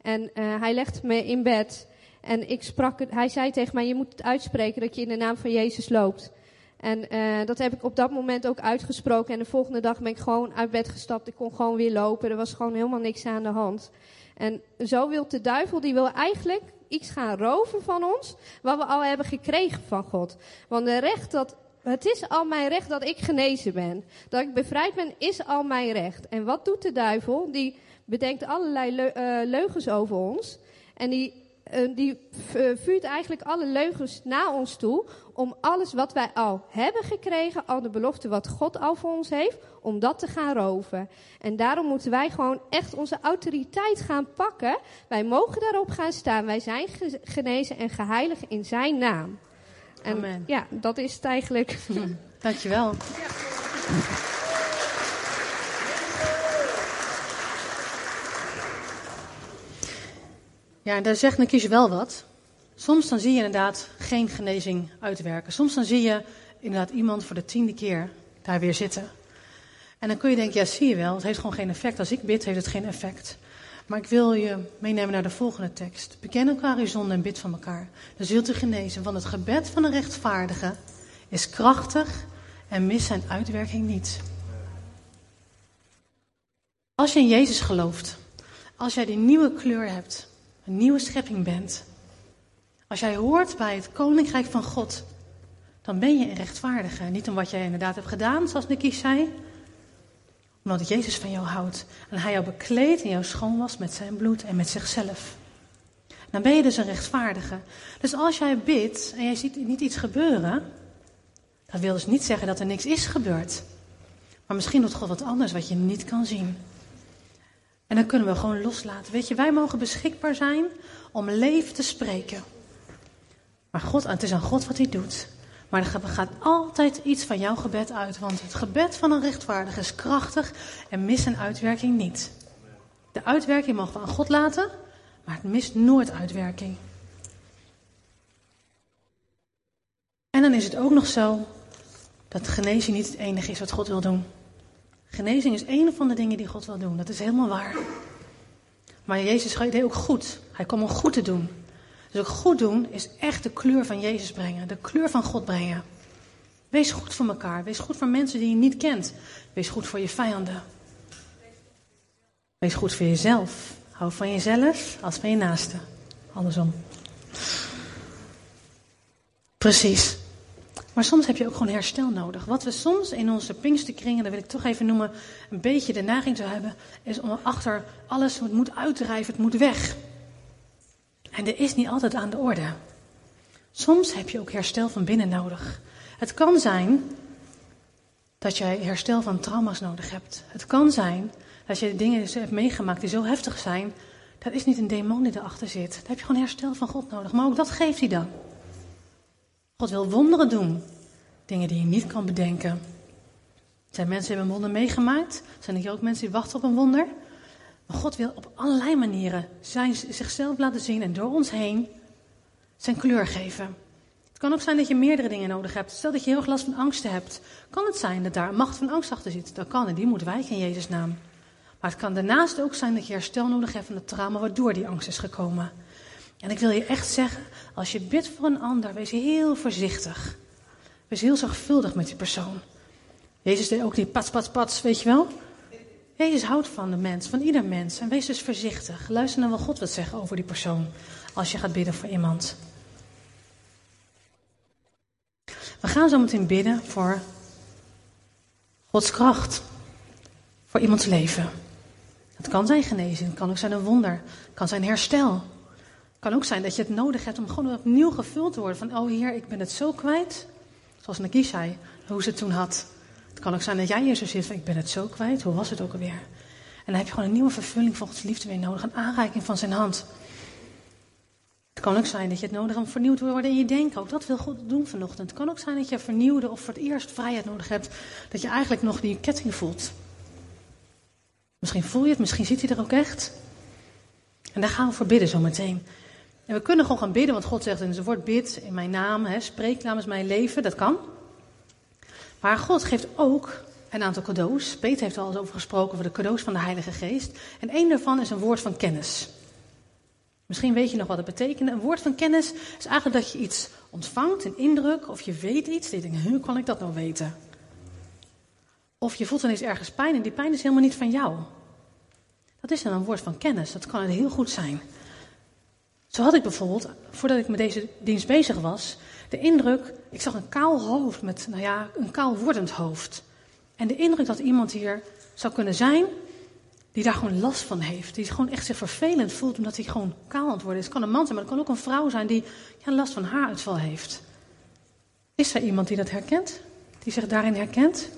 En uh, hij legde me in bed. En ik sprak het, hij zei tegen mij, je moet het uitspreken dat je in de naam van Jezus loopt. En uh, dat heb ik op dat moment ook uitgesproken. En de volgende dag ben ik gewoon uit bed gestapt. Ik kon gewoon weer lopen. Er was gewoon helemaal niks aan de hand. En zo wil de duivel, die wil eigenlijk iets gaan roven van ons. Wat we al hebben gekregen van God. Want de recht dat, het is al mijn recht dat ik genezen ben. Dat ik bevrijd ben, is al mijn recht. En wat doet de duivel? Die bedenkt allerlei le uh, leugens over ons. En die, die vuurt eigenlijk alle leugens naar ons toe. Om alles wat wij al hebben gekregen, al de belofte wat God al voor ons heeft, om dat te gaan roven. En daarom moeten wij gewoon echt onze autoriteit gaan pakken. Wij mogen daarop gaan staan. Wij zijn genezen en geheiligd in zijn naam. En Amen. ja, dat is het eigenlijk. Dankjewel. Ja, daar zegt Nakish wel wat. Soms dan zie je inderdaad geen genezing uitwerken. Soms dan zie je inderdaad iemand voor de tiende keer daar weer zitten. En dan kun je denken, ja zie je wel, het heeft gewoon geen effect. Als ik bid, heeft het geen effect. Maar ik wil je meenemen naar de volgende tekst. Beken elkaar uw zonde en bid van elkaar. Dan zult u genezen, want het gebed van een rechtvaardige is krachtig en mist zijn uitwerking niet. Als je in Jezus gelooft, als jij die nieuwe kleur hebt, een nieuwe schepping bent, als jij hoort bij het koninkrijk van God, dan ben je een rechtvaardige. Niet om wat jij inderdaad hebt gedaan, zoals Nicky zei, Omdat Jezus van jou houdt. En hij jou bekleedt en jou schoon was met zijn bloed en met zichzelf. Dan ben je dus een rechtvaardige. Dus als jij bidt en jij ziet niet iets gebeuren, dat wil dus niet zeggen dat er niks is gebeurd. Maar misschien doet God wat anders wat je niet kan zien. En dan kunnen we gewoon loslaten. Weet je, wij mogen beschikbaar zijn om leven te spreken. Maar God, het is aan God wat hij doet. Maar er gaat altijd iets van jouw gebed uit. Want het gebed van een rechtvaardige is krachtig en mist een uitwerking niet. De uitwerking mogen we aan God laten, maar het mist nooit uitwerking. En dan is het ook nog zo dat genezing niet het enige is wat God wil doen. Genezing is een van de dingen die God wil doen. Dat is helemaal waar. Maar Jezus deed ook goed. Hij kwam om goed te doen. Dus ook goed doen is echt de kleur van Jezus brengen. De kleur van God brengen. Wees goed voor elkaar. Wees goed voor mensen die je niet kent. Wees goed voor je vijanden. Wees goed voor jezelf. Hou van jezelf als van je naaste. Andersom. Precies. Maar soms heb je ook gewoon herstel nodig. Wat we soms in onze pinksterkringen, dat wil ik toch even noemen, een beetje de neiging te hebben, is om achter alles, het moet uitdrijven, het moet weg. En er is niet altijd aan de orde. Soms heb je ook herstel van binnen nodig. Het kan zijn dat jij herstel van trauma's nodig hebt. Het kan zijn dat je dingen hebt meegemaakt die zo heftig zijn. Dat is niet een demon die erachter zit. Daar heb je gewoon herstel van God nodig. Maar ook dat geeft hij dan. God wil wonderen doen. Dingen die je niet kan bedenken. Er zijn mensen die hebben een wonder meegemaakt. Er zijn hier ook mensen die wachten op een wonder. Maar God wil op allerlei manieren zijn, zichzelf laten zien en door ons heen zijn kleur geven. Het kan ook zijn dat je meerdere dingen nodig hebt. Stel dat je heel erg last van angsten hebt. Kan het zijn dat daar een macht van angst achter zit? Dat kan en die moet wijken in Jezus' naam. Maar het kan daarnaast ook zijn dat je herstel nodig hebt van het trauma waardoor die angst is gekomen. En ik wil je echt zeggen, als je bidt voor een ander, wees heel voorzichtig. Wees heel zorgvuldig met die persoon. Jezus deed ook niet pats, pats, pats, weet je wel? Jezus houdt van de mens, van ieder mens. En wees dus voorzichtig. Luister naar wat God wil zeggen over die persoon. Als je gaat bidden voor iemand. We gaan zo meteen bidden voor Gods kracht. Voor iemands leven. Het kan zijn genezing, het kan ook zijn een wonder, het kan zijn herstel. Kan ook zijn dat je het nodig hebt om gewoon opnieuw gevuld te worden. Van, oh Heer, ik ben het zo kwijt. Zoals Naki zei, hoe ze het toen had. Het kan ook zijn dat jij hier zo zit van, ik ben het zo kwijt. Hoe was het ook alweer? En dan heb je gewoon een nieuwe vervulling Gods liefde weer nodig. Een aanreiking van zijn hand. Het kan ook zijn dat je het nodig hebt om vernieuwd te worden in je denken. Ook dat wil God doen vanochtend. Het kan ook zijn dat je vernieuwde of voor het eerst vrijheid nodig hebt. Dat je eigenlijk nog die ketting voelt. Misschien voel je het, misschien ziet hij er ook echt. En daar gaan we voor bidden zometeen. En we kunnen gewoon gaan bidden, want God zegt in zijn woord: bid in mijn naam, hè, spreek namens mijn leven. Dat kan. Maar God geeft ook een aantal cadeaus. Peter heeft er al eens over gesproken, over de cadeaus van de Heilige Geest. En één daarvan is een woord van kennis. Misschien weet je nog wat het betekent. Een woord van kennis is eigenlijk dat je iets ontvangt, een indruk, of je weet iets. Je denkt, hoe kan ik dat nou weten? Of je voelt ineens ergens pijn en die pijn is helemaal niet van jou. Dat is dan een woord van kennis. Dat kan heel goed zijn. Zo had ik bijvoorbeeld, voordat ik met deze dienst bezig was, de indruk, ik zag een kaal hoofd met, nou ja, een kaal wordend hoofd. En de indruk dat iemand hier zou kunnen zijn die daar gewoon last van heeft. Die gewoon echt zich vervelend voelt omdat hij gewoon kaal aan het worden is. Het kan een man zijn, maar het kan ook een vrouw zijn die ja, last van haaruitval heeft. Is er iemand die dat herkent? Die zich daarin herkent?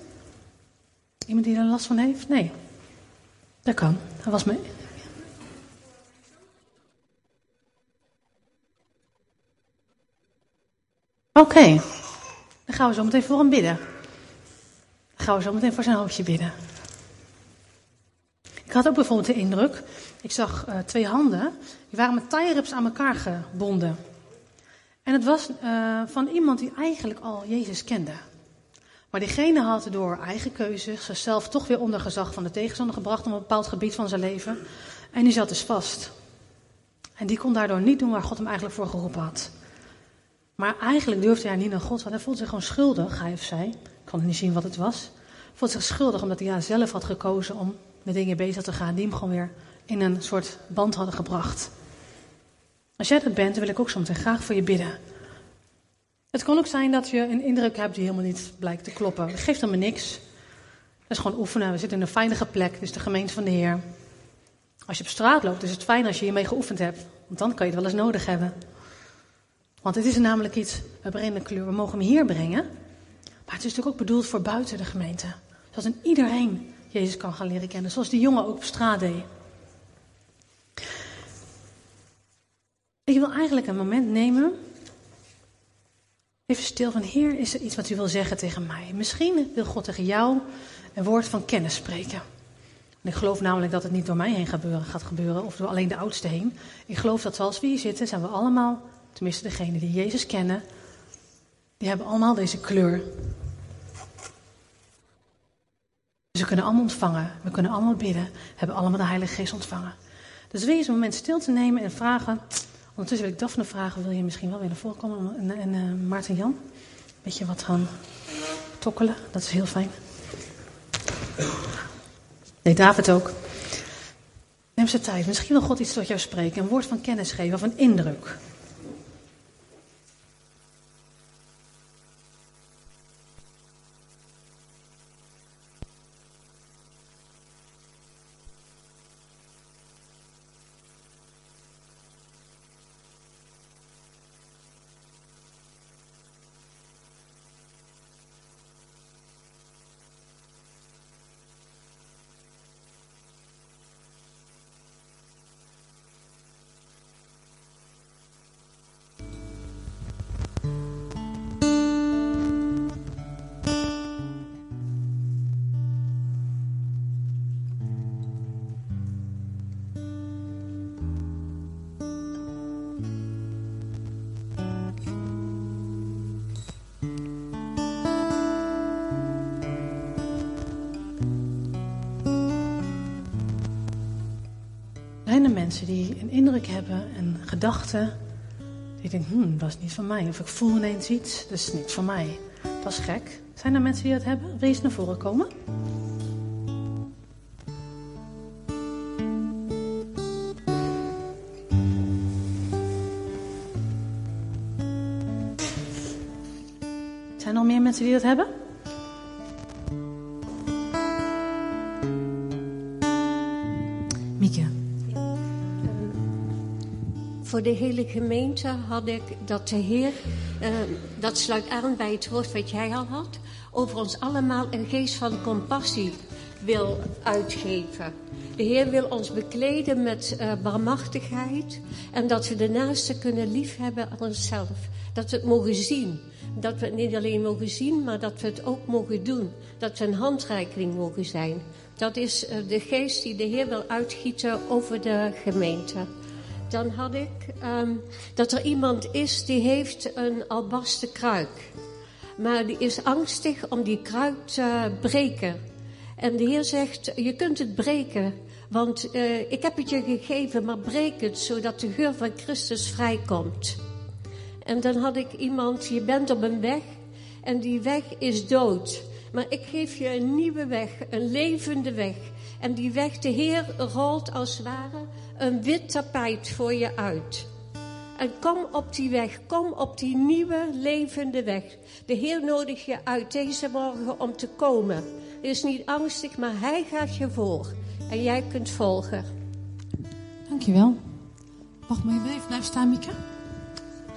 Iemand die er last van heeft? Nee. Dat kan. Dat was me. Oké. Dan gaan we zo meteen voor hem bidden. Dan gaan we zo meteen voor zijn hoofdje bidden. Ik had ook bijvoorbeeld de indruk, ik zag uh, twee handen, die waren met tie aan elkaar gebonden. En het was uh, van iemand die eigenlijk al Jezus kende. Maar diegene had door eigen keuze zichzelf toch weer onder gezag van de tegenstander gebracht op een bepaald gebied van zijn leven. En die zat dus vast. En die kon daardoor niet doen waar God hem eigenlijk voor geroepen had. Maar eigenlijk durfde hij niet naar God, want hij voelde zich gewoon schuldig, hij of zij. Ik kan niet zien wat het was. Voelde zich schuldig omdat hij zelf had gekozen om met dingen bezig te gaan die hem gewoon weer in een soort band hadden gebracht. Als jij dat bent, dan wil ik ook soms graag voor je bidden. Het kan ook zijn dat je een indruk hebt die helemaal niet blijkt te kloppen. Dat geeft helemaal niks. Dat is gewoon oefenen. We zitten in een veilige plek, dus de gemeente van de Heer. Als je op straat loopt, is het fijn als je hiermee geoefend hebt. Want dan kan je het wel eens nodig hebben. Want het is namelijk iets, we brengen een kleur, we mogen hem hier brengen. Maar het is natuurlijk ook bedoeld voor buiten de gemeente. Zodat in iedereen Jezus kan gaan leren kennen. Zoals die jongen ook op straat deed. Ik wil eigenlijk een moment nemen. Even stil van, Heer, is er iets wat u wil zeggen tegen mij? Misschien wil God tegen jou een woord van kennis spreken. En ik geloof namelijk dat het niet door mij heen gebeuren, gaat gebeuren, of door alleen de oudsten heen. Ik geloof dat zoals we hier zitten, zijn we allemaal, tenminste degenen die Jezus kennen, die hebben allemaal deze kleur. Dus we kunnen allemaal ontvangen, we kunnen allemaal bidden, hebben allemaal de Heilige Geest ontvangen. Dus eens een moment stil te nemen en vragen. Ondertussen wil ik Daphne vragen, wil je misschien wel weer naar? En, en uh, Maarten Jan, een beetje wat gaan tokkelen, dat is heel fijn. Nee, David ook. Neem ze tijd. Misschien wil God iets tot jou spreken. Een woord van kennis geven of een indruk. Mensen die een indruk hebben, een gedachte, die denken, hmm, dat is niet van mij. Of ik voel ineens iets, dat is niet van mij. Dat is gek. Zijn er mensen die dat hebben? Wil je eens naar voren komen? Zijn er nog meer mensen die dat hebben? De hele gemeente had ik dat de Heer, uh, dat sluit aan bij het woord wat jij al had, over ons allemaal een geest van compassie wil uitgeven. De Heer wil ons bekleden met uh, barmachtigheid en dat we de naaste kunnen liefhebben aan onszelf. Dat we het mogen zien. Dat we het niet alleen mogen zien, maar dat we het ook mogen doen. Dat we een handreiking mogen zijn. Dat is uh, de geest die de Heer wil uitgieten over de gemeente dan had ik um, dat er iemand is die heeft een albasten kruik. Maar die is angstig om die kruik te breken. En de Heer zegt, je kunt het breken, want uh, ik heb het je gegeven, maar breek het, zodat de geur van Christus vrijkomt. En dan had ik iemand, je bent op een weg en die weg is dood. Maar ik geef je een nieuwe weg, een levende weg. En die weg, de Heer rolt als het ware een wit tapijt voor je uit. En kom op die weg, kom op die nieuwe levende weg. De Heer nodigt je uit deze morgen om te komen. Is niet angstig, maar Hij gaat je voor. En jij kunt volgen. Dankjewel. Wacht, je even blijven staan, Mieke?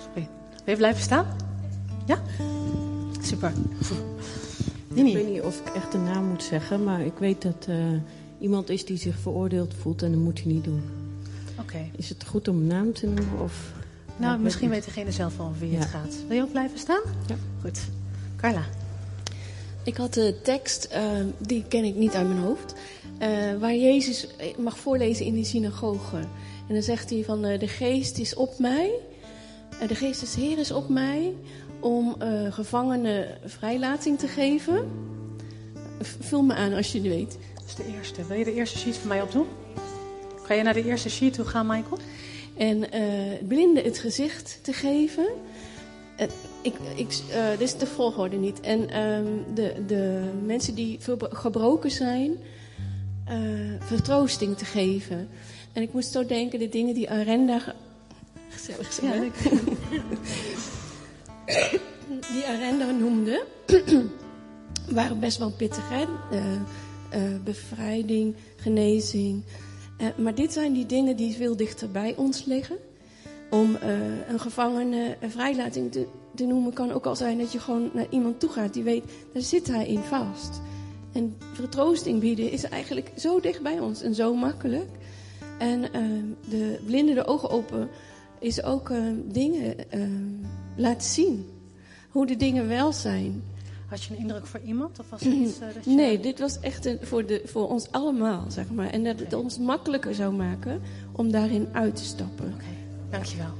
Sorry. Wil je blijven staan? Ja? Super. Ik weet niet of ik echt de naam moet zeggen, maar ik weet dat uh, iemand is die zich veroordeeld voelt en dat moet hij niet doen. Oké. Okay. Is het goed om een naam te noemen? Of, nou, misschien weet degene zelf wel over wie ja. het gaat. Wil je ook blijven staan? Ja. Goed. Carla. Ik had de tekst, uh, die ken ik niet uit mijn hoofd, uh, waar Jezus mag voorlezen in die synagoge. En dan zegt hij van, uh, de geest is op mij, de geest des Heer is op mij om uh, gevangenen vrijlating te geven. Vul me aan als je het weet. Dat is de eerste. Wil je de eerste sheet van mij opdoen? Ga je naar de eerste sheet toe gaan, Michael? En uh, blinden het gezicht te geven. Uh, ik, ik, uh, dit is de volgorde niet. En um, de, de mensen die gebroken zijn, vertroosting te geven. En ik moest zo denken, de dingen die Arenda... Gezellig zijn. Ja, die Arenda noemde, waren best wel pittig. Hè? Eh, bevrijding, genezing. Eh, maar dit zijn die dingen die veel dichter bij ons liggen. Om eh, een gevangene een vrijlating te, te noemen kan ook al zijn dat je gewoon naar iemand toe gaat die weet, daar zit hij in vast. En vertroosting bieden is eigenlijk zo dicht bij ons en zo makkelijk. En ehm, de blinde de ogen open is ook ehm, dingen ehm, laten zien. Hoe de dingen wel zijn. Had je een indruk voor iemand? Of was het iets, eh, dat je... Nee, dit was echt een, voor, de, voor ons allemaal, zeg maar. En dat het ons makkelijker zou maken om daarin uit te stappen. Oké, dankjewel.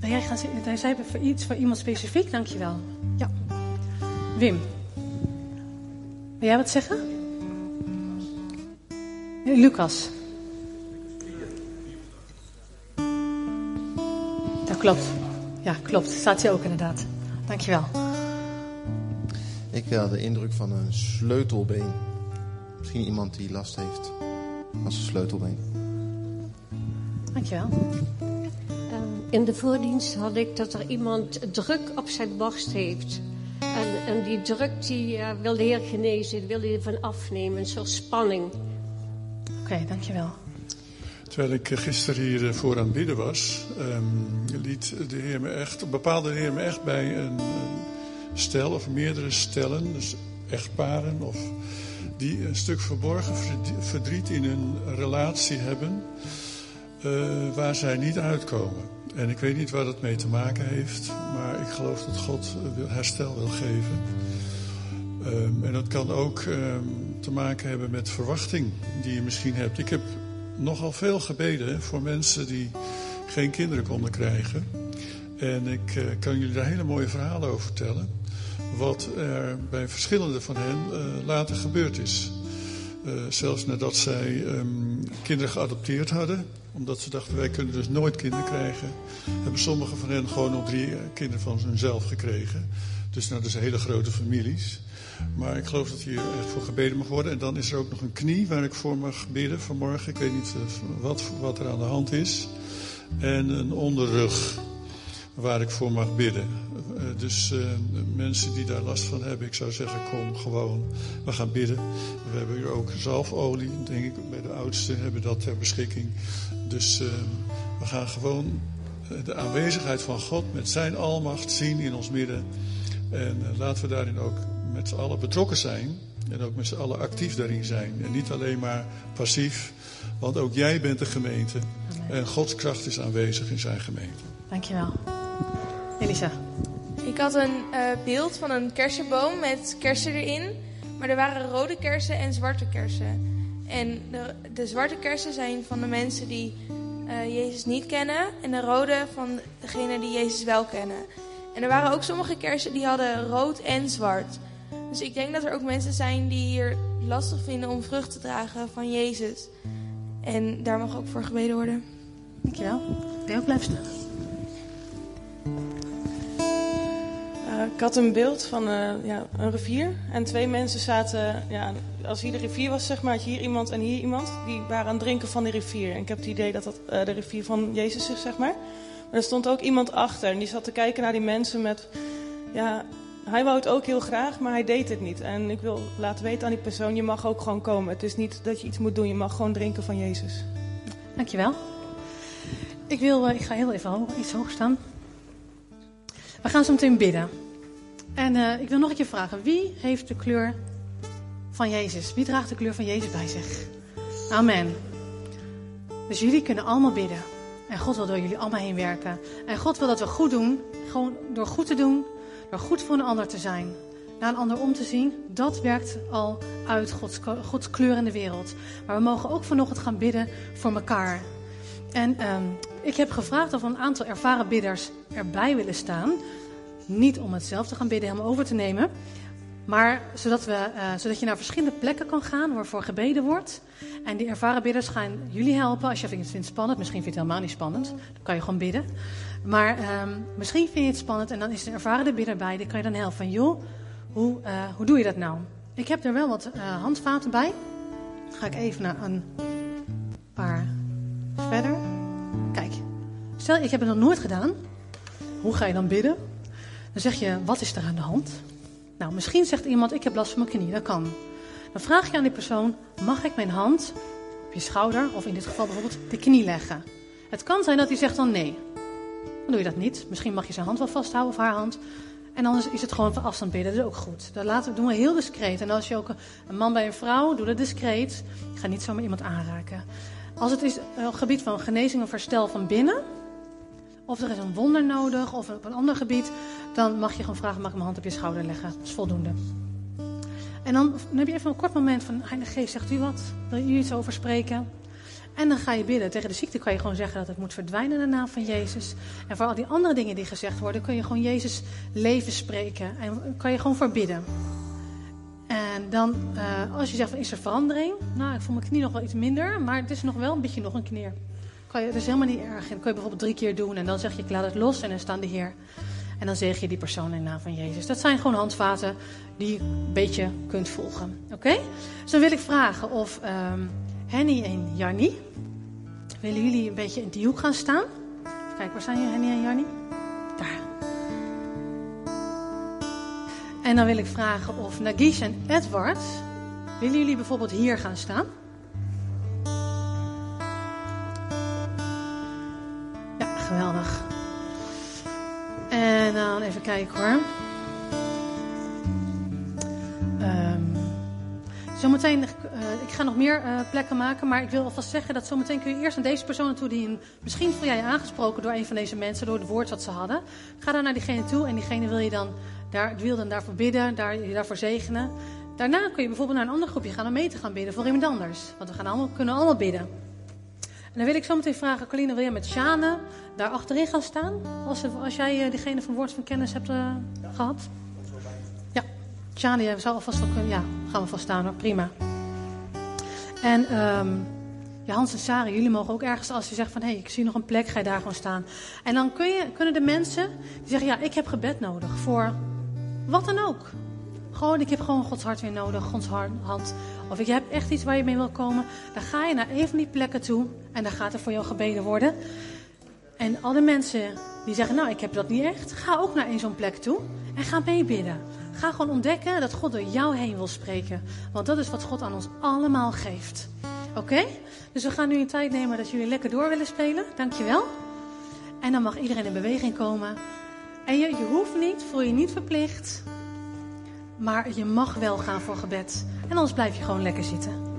Wil jij gaan zitten? Hij zei voor iets voor iemand specifiek, dankjewel. Ja. Wim. Wil jij wat zeggen? Nee, Lucas. Dat klopt. Ja, klopt. Staat hier ook inderdaad. Dankjewel. Ik had de indruk van een sleutelbeen. Misschien iemand die last heeft als een sleutelbeen. Dankjewel. Eh, in de voordienst had ik dat er iemand druk op zijn borst heeft. En, en die druk die eh, wil de Heer genezen, wil hij ervan afnemen, een soort spanning. Oké, dankjewel. Terwijl ik gisteren hier eh, voor aan bidden was, ehm, liet de Heer me echt, bepaalde de Heer me echt bij een, stel of meerdere stellen, dus echtparen, of die een stuk verborgen verdriet in hun relatie hebben, uh, waar zij niet uitkomen. En ik weet niet waar dat mee te maken heeft, maar ik geloof dat God herstel wil geven. Um, en dat kan ook um, te maken hebben met verwachting die je misschien hebt. Ik heb nogal veel gebeden voor mensen die geen kinderen konden krijgen. En ik uh, kan jullie daar hele mooie verhalen over vertellen. Wat er bij verschillende van hen uh, later gebeurd is. Uh, zelfs nadat zij um, kinderen geadopteerd hadden, omdat ze dachten wij kunnen dus nooit kinderen krijgen, hebben sommige van hen gewoon nog drie kinderen van hunzelf gekregen. Dus nou, zijn hele grote families. Maar ik geloof dat hier echt voor gebeden mag worden. En dan is er ook nog een knie waar ik voor mag bidden vanmorgen. Ik weet niet wat, wat er aan de hand is. En een onderrug waar ik voor mag bidden. Uh, dus uh, mensen die daar last van hebben, ik zou zeggen, kom gewoon. We gaan bidden. We hebben hier ook zalfolie, denk ik, bij de oudsten hebben dat ter beschikking. Dus we gaan gewoon de aanwezigheid van God met zijn almacht zien in ons midden. En laten we daarin ook met z'n allen betrokken zijn. En ook met z'n allen actief daarin zijn. En niet alleen maar passief. Want ook jij bent de gemeente. En Gods kracht is aanwezig in zijn gemeente. Dankjewel. Elisa. Ik had een uh, beeld van een kersenboom met kersen erin. Maar er waren rode kersen en zwarte kersen. En de, de zwarte kersen zijn van de mensen die uh, Jezus niet kennen. En de rode van degenen die Jezus wel kennen. En er waren ook sommige kersen die hadden rood en zwart. Dus ik denk dat er ook mensen zijn die hier lastig vinden om vrucht te dragen van Jezus. En daar mag ook voor gebeden worden. Dankjewel. Wil je ook blijven staan? Uh, ik had een beeld van uh, ja, een rivier. En twee mensen zaten, ja, als hier de rivier was, zeg maar, had je hier iemand en hier iemand. Die waren aan het drinken van de rivier. En ik heb het idee dat dat uh, de rivier van Jezus is, zeg maar. Maar er stond ook iemand achter. En die zat te kijken naar die mensen met, ja, hij wou het ook heel graag, maar hij deed het niet. En ik wil laten weten aan die persoon, je mag ook gewoon komen. Het is niet dat je iets moet doen, je mag gewoon drinken van Jezus. Dankjewel. Ik, wil, ik ga heel even iets hoog staan. We gaan zo meteen bidden. En uh, ik wil nog een keer vragen, wie heeft de kleur van Jezus? Wie draagt de kleur van Jezus bij zich? Amen. Dus jullie kunnen allemaal bidden. En God wil door jullie allemaal heen werken. En God wil dat we goed doen, gewoon door goed te doen, door goed voor een ander te zijn, naar een ander om te zien, dat werkt al uit Gods, kleur in de wereld. Maar we mogen ook vanochtend gaan bidden voor elkaar. En um, ik heb gevraagd of een aantal ervaren bidders erbij willen staan. Niet om het zelf te gaan bidden, helemaal over te nemen. Maar zodat, we, uh, zodat je naar verschillende plekken kan gaan waarvoor gebeden wordt. En die ervaren bidders gaan jullie helpen. Als je het vindt spannend, misschien vind je het helemaal niet spannend. Dan kan je gewoon bidden. Maar um, misschien vind je het spannend en dan is er ervaren bidder bij. Die kan je dan helpen van, joh, hoe, uh, hoe doe je dat nou? Ik heb er wel wat uh, handvaten bij. Dan ga ik even naar een paar verder. Kijk, stel ik heb het nog nooit gedaan. Hoe ga je dan bidden? Dan zeg je, wat is er aan de hand? Nou, misschien zegt iemand, ik heb last van mijn knie. Dat kan. Dan vraag je aan die persoon, mag ik mijn hand op je schouder, of in dit geval bijvoorbeeld de knie leggen? Het kan zijn dat hij zegt dan nee. Dan doe je dat niet. Misschien mag je zijn hand wel vasthouden of haar hand. En anders is het gewoon van afstand bidden. Dat is ook goed. Dat laten, doen we heel discreet. En als je ook een man bij een vrouw, doe dat discreet. Ga niet zomaar iemand aanraken. Als het is een gebied van genezing of herstel van binnen, of er is een wonder nodig, of op een ander gebied, dan mag je gewoon vragen: mag ik mijn hand op je schouder leggen? Dat is voldoende. En dan, dan heb je even een kort moment van: Heilige Geest, zegt u wat? Wil u iets over spreken? En dan ga je bidden. Tegen de ziekte kan je gewoon zeggen dat het moet verdwijnen in de naam van Jezus. En voor al die andere dingen die gezegd worden, kun je gewoon Jezus leven spreken. En kan je gewoon verbidden. En dan, uh, als je zegt, van, is er verandering? Nou, ik voel mijn knie nog wel iets minder, maar het is nog wel een beetje nog een kneer. Kan je, dat is helemaal niet erg. En dan kun je bijvoorbeeld drie keer doen en dan zeg je, ik laat het los en dan staan de Heer. En dan zeg je die persoon in de naam van Jezus. Dat zijn gewoon handvaten die je een beetje kunt volgen. Oké? Dus dan wil ik vragen of um, Henny en Jannie, willen jullie een beetje in die hoek gaan staan? Kijk, waar zijn jullie, Henny en Jannie? Daar. En dan wil ik vragen of Nagish en Edward, willen jullie bijvoorbeeld hier gaan staan? Ja, geweldig. En dan even kijken hoor. Zometeen, uh, ik ga nog meer uh, plekken maken, maar ik wil alvast zeggen dat zometeen kun je eerst naar deze personen toe die misschien voel jij aangesproken door een van deze mensen, door het woord wat ze hadden. Ga dan naar diegene toe en diegene wil je dan daar, wil dan daarvoor bidden, daar, je daarvoor zegenen. Daarna kun je bijvoorbeeld naar een ander groepje gaan om mee te gaan bidden voor iemand anders. Want we gaan allemaal, kunnen allemaal bidden. En dan wil ik zo meteen vragen, Coline, wil jij met Shane daar achterin gaan staan? Als, als jij uh, diegene van woord van kennis hebt gehad? Ja, Shane, jij zou alvast wel kunnen. Ja, gaan we vast staan hoor, prima. En um, ja, Hans en Sarah, jullie mogen ook ergens, als je zegt van hé, hey, ik zie nog een plek, ga je daar gewoon staan. En dan kun je, kunnen de mensen die zeggen, ja, ik heb gebed nodig voor wat dan ook. Gewoon, ik heb gewoon Gods hart weer nodig, Gods hand. Of ik heb echt iets waar je mee wil komen. Dan ga je naar een van die plekken toe en dan gaat er voor jou gebeden worden. En alle mensen die zeggen, nou, ik heb dat niet echt. Ga ook naar een zo'n plek toe en ga meebidden. Ga gewoon ontdekken dat God door jou heen wil spreken. Want dat is wat God aan ons allemaal geeft. Oké? Dus we gaan nu een tijd nemen dat jullie lekker door willen spelen. Dankjewel. En dan mag iedereen in beweging komen. En je, je hoeft niet, voel je niet verplicht. Maar je mag wel gaan voor gebed. En anders blijf je gewoon lekker zitten.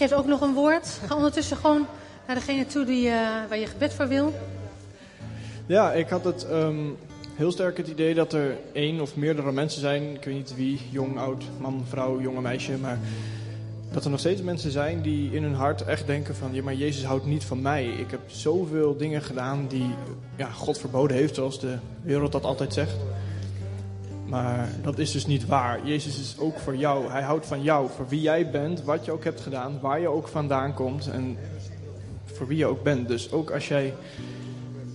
Heeft ook nog een woord. Ga ondertussen gewoon naar degene toe die, uh, waar je gebed voor wil. Ja, ik had het um, heel sterk het idee dat er één of meerdere mensen zijn. Ik weet niet wie, jong, oud, man, vrouw, jonge meisje. Maar dat er nog steeds mensen zijn die in hun hart echt denken van... Ja, maar Jezus houdt niet van mij. Ik heb zoveel dingen gedaan die ja, God verboden heeft, zoals de wereld dat altijd zegt. Maar dat is dus niet waar. Jezus is ook voor jou. Hij houdt van jou, voor wie jij bent, wat je ook hebt gedaan, waar je ook vandaan komt en voor wie je ook bent. Dus ook als jij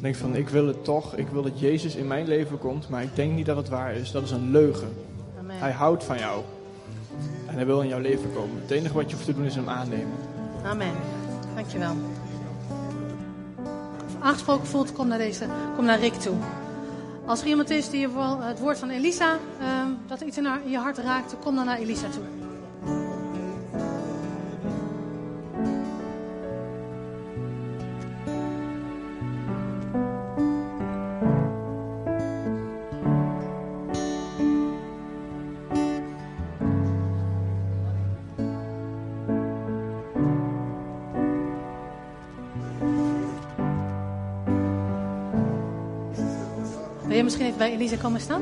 denkt van ik wil het toch, ik wil dat Jezus in mijn leven komt, maar ik denk niet dat het waar is. Dat is een leugen. Amen. Hij houdt van jou. En hij wil in jouw leven komen. Het enige wat je hoeft te doen is hem aannemen. Amen. Dankjewel. Aangesproken voelt, kom naar, deze, kom naar Rick toe. Als er iemand is die het woord van Elisa, uh, dat iets in je hart raakt, kom dan naar Elisa toe. Misschien even bij Elisa komen staan?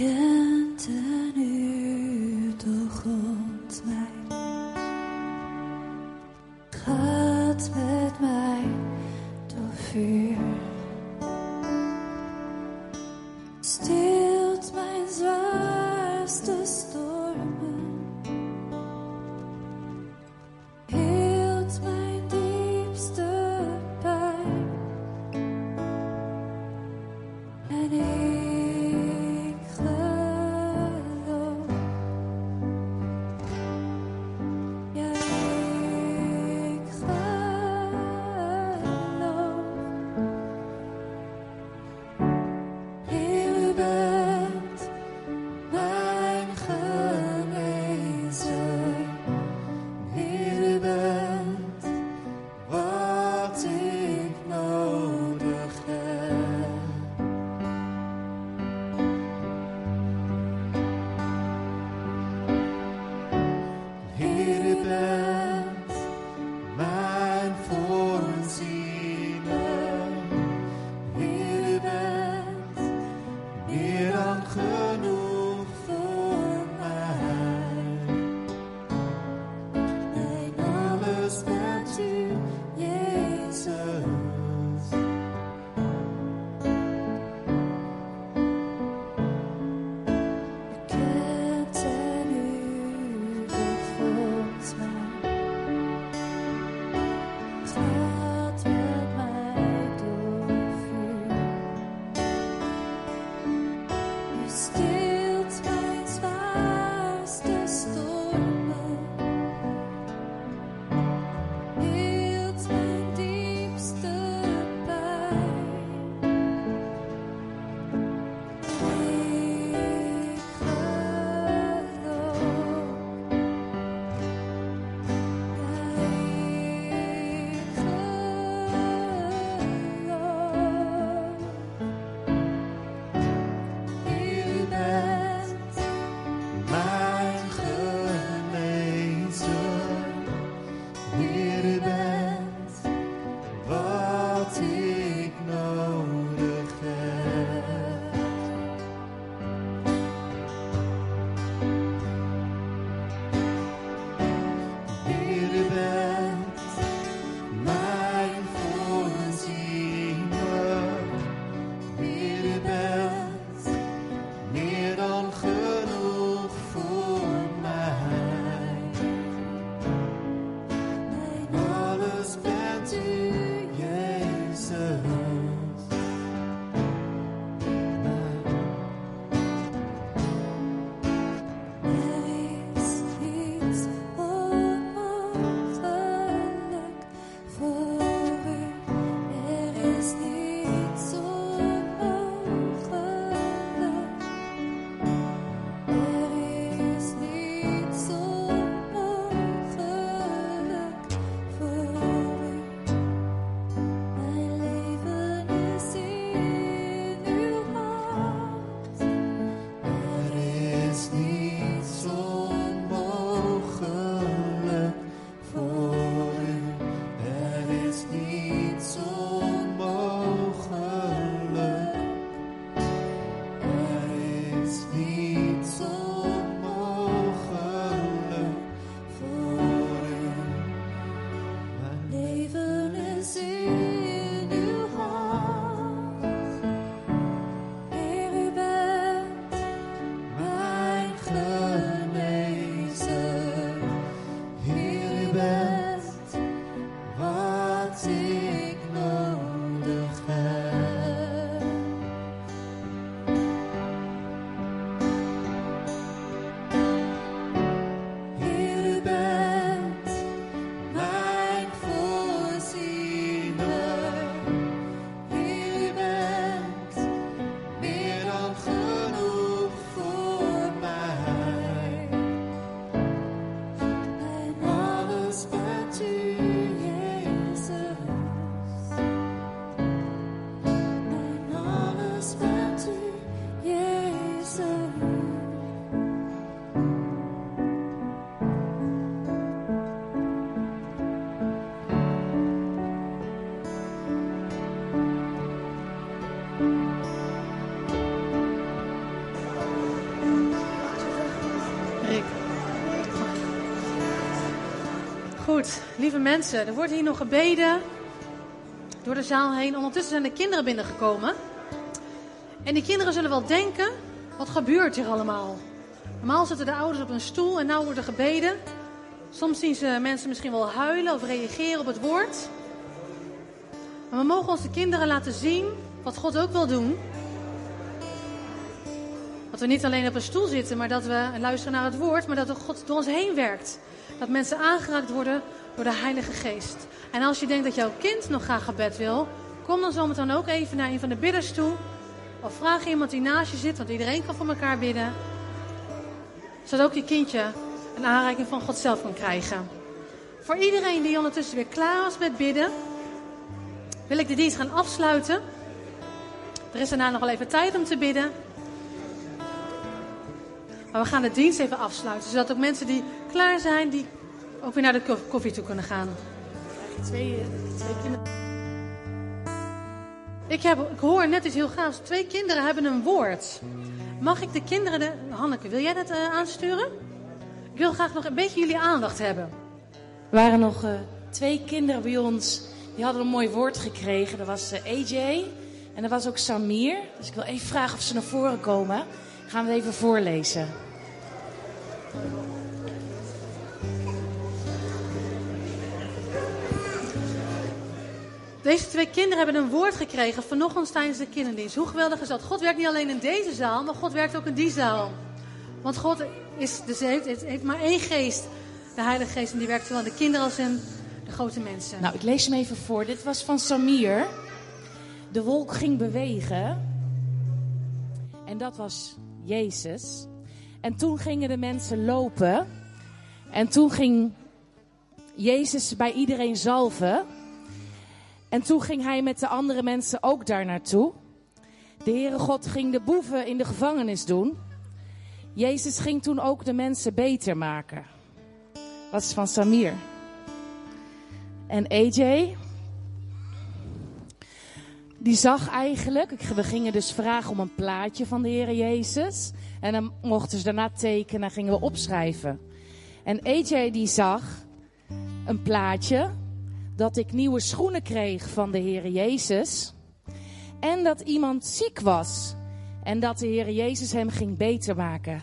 Kent en u lieve mensen, er wordt hier nog gebeden door de zaal heen. Ondertussen zijn de kinderen binnengekomen. En die kinderen zullen wel denken, wat gebeurt hier allemaal? Normaal zitten de ouders op een stoel en nou wordt er gebeden. Soms zien ze mensen misschien wel huilen of reageren op het woord. Maar we mogen onze kinderen laten zien wat God ook wil doen. Dat we niet alleen op een stoel zitten, maar dat we luisteren naar het woord, maar dat God door ons heen werkt. Dat mensen aangeraakt worden door de Heilige Geest. En als je denkt dat jouw kind nog graag gebed wil, kom dan zometeen ook even naar een van de bidders toe. Of vraag iemand die naast je zit, want iedereen kan voor elkaar bidden. Zodat ook je kindje een aanreiking van God zelf kan krijgen. Voor iedereen die ondertussen weer klaar was met bidden, wil ik de dienst gaan afsluiten. Er is daarna nog wel even tijd om te bidden. Maar we gaan de dienst even afsluiten, zodat ook mensen die klaar zijn, die ook weer naar de koffie toe kunnen gaan. Twee, twee kinderen. Ik, heb, ik hoor net iets heel gaafs. Twee kinderen hebben een woord. Mag ik de kinderen... De... Hanneke, wil jij dat uh, aansturen? Ik wil graag nog een beetje jullie aandacht hebben. Er waren nog uh, twee kinderen bij ons. Die hadden een mooi woord gekregen. Dat was uh, AJ en dat was ook Samir. Dus ik wil even vragen of ze naar voren komen. Gaan we het even voorlezen. Deze twee kinderen hebben een woord gekregen vanochtend tijdens de kinderdienst. Hoe geweldig is dat? God werkt niet alleen in deze zaal, maar God werkt ook in die zaal. Want God is, dus heeft, heeft maar één geest, de Heilige Geest. En die werkt zowel de kinderen als in de grote mensen. Nou, ik lees hem even voor. Dit was van Samir. De wolk ging bewegen. En dat was Jezus. En toen gingen de mensen lopen. En toen ging Jezus bij iedereen zalven. En toen ging hij met de andere mensen ook daar naartoe. De Heere God ging de boeven in de gevangenis doen. Jezus ging toen ook de mensen beter maken. Dat is van Samir. En AJ, die zag eigenlijk, we gingen dus vragen om een plaatje van de Heer Jezus. En dan mochten ze daarna tekenen en gingen we opschrijven. En AJ die zag een plaatje dat ik nieuwe schoenen kreeg van de Heer Jezus. En dat iemand ziek was. En dat de Heer Jezus hem ging beter maken.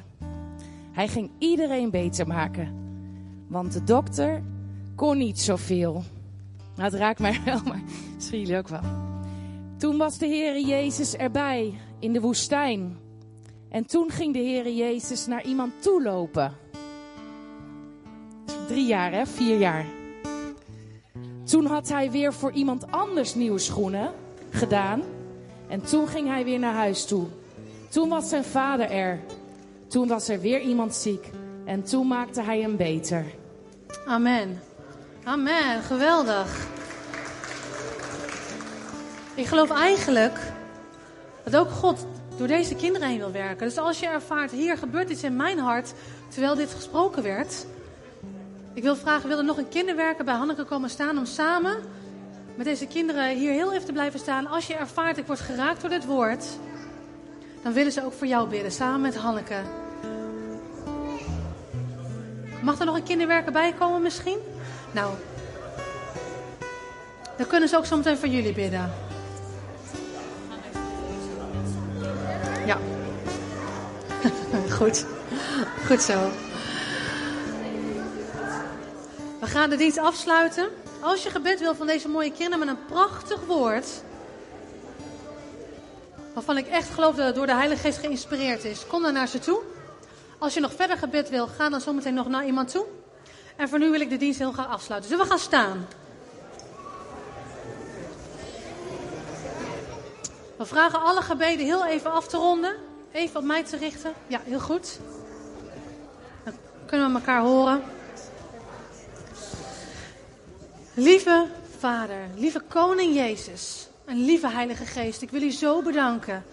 Hij ging iedereen beter maken. Want de dokter kon niet zoveel. Nou, het raakt mij wel, maar misschien jullie ook wel. Toen was de Heer Jezus erbij in de woestijn. En toen ging de Heer Jezus naar iemand toe lopen. Drie jaar, hè? Vier jaar. Toen had hij weer voor iemand anders nieuwe schoenen gedaan. En toen ging hij weer naar huis toe. Toen was zijn vader er. Toen was er weer iemand ziek. En toen maakte hij hem beter. Amen. Amen. Geweldig. Ik geloof eigenlijk dat ook God door deze kinderen heen wil werken. Dus als je ervaart, hier gebeurt iets in mijn hart, terwijl dit gesproken werd. Ik wil vragen, wil er nog een kinderwerker bij Hanneke komen staan om samen met deze kinderen hier heel even te blijven staan. Als je ervaart, ik word geraakt door dit woord, dan willen ze ook voor jou bidden, samen met Hanneke. Mag er nog een kinderwerker bij komen misschien? Nou, dan kunnen ze ook zometeen voor jullie bidden. Ja. Goed. Goed zo. Gaan de dienst afsluiten. Als je gebed wil van deze mooie kinderen met een prachtig woord. Waarvan ik echt geloof dat het door de Heilige Geest geïnspireerd is. Kom dan naar ze toe. Als je nog verder gebed wil, ga dan zometeen nog naar iemand toe. En voor nu wil ik de dienst heel graag afsluiten. Zullen we gaan staan? We vragen alle gebeden heel even af te ronden. Even op mij te richten. Ja, heel goed. Dan kunnen we elkaar horen. Lieve Vader, lieve Koning Jezus en lieve Heilige Geest, ik wil u zo bedanken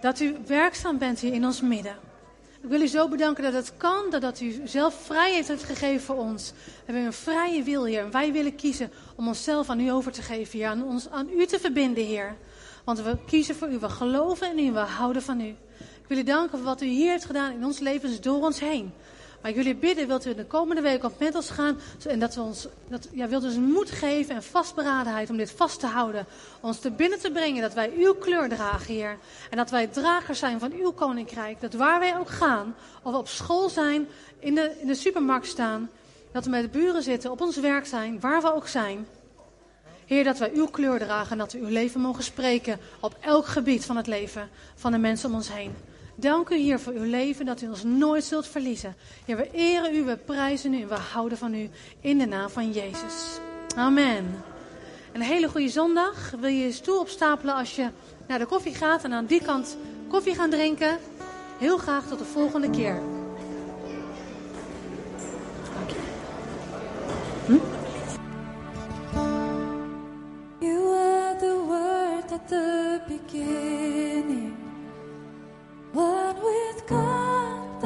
dat u werkzaam bent hier in ons midden. Ik wil u zo bedanken dat het kan, dat, u zelf vrijheid heeft gegeven voor ons. We hebben een vrije wil, Heer. En wij willen kiezen om onszelf aan u over te geven, Heer. Aan ons aan u te verbinden, Heer. Want we kiezen voor u, we geloven in u, we houden van u. Ik wil u danken voor wat u hier heeft gedaan in ons levens door ons heen. Maar jullie bidden, wilt u de komende week op met ons gaan. En dat we ons, dat, ja, wilt u ons moed geven en vastberadenheid om dit vast te houden. Ons te binnen te brengen dat wij uw kleur dragen, Heer. En dat wij dragers zijn van uw koninkrijk. Dat waar wij ook gaan, of we op school zijn, in de, in de supermarkt staan. Dat we met de buren zitten, op ons werk zijn, waar we ook zijn. Heer, dat wij uw kleur dragen en dat we uw leven mogen spreken op elk gebied van het leven van de mensen om ons heen. Dank u hier voor uw leven, dat u ons nooit zult verliezen. We eren u, we prijzen u en we houden van u in de naam van Jezus. Amen. Een hele goede zondag. Wil je je stoel opstapelen als je naar de koffie gaat en aan die kant koffie gaan drinken? Heel graag tot de volgende keer. You are the word at the beginning. One with God.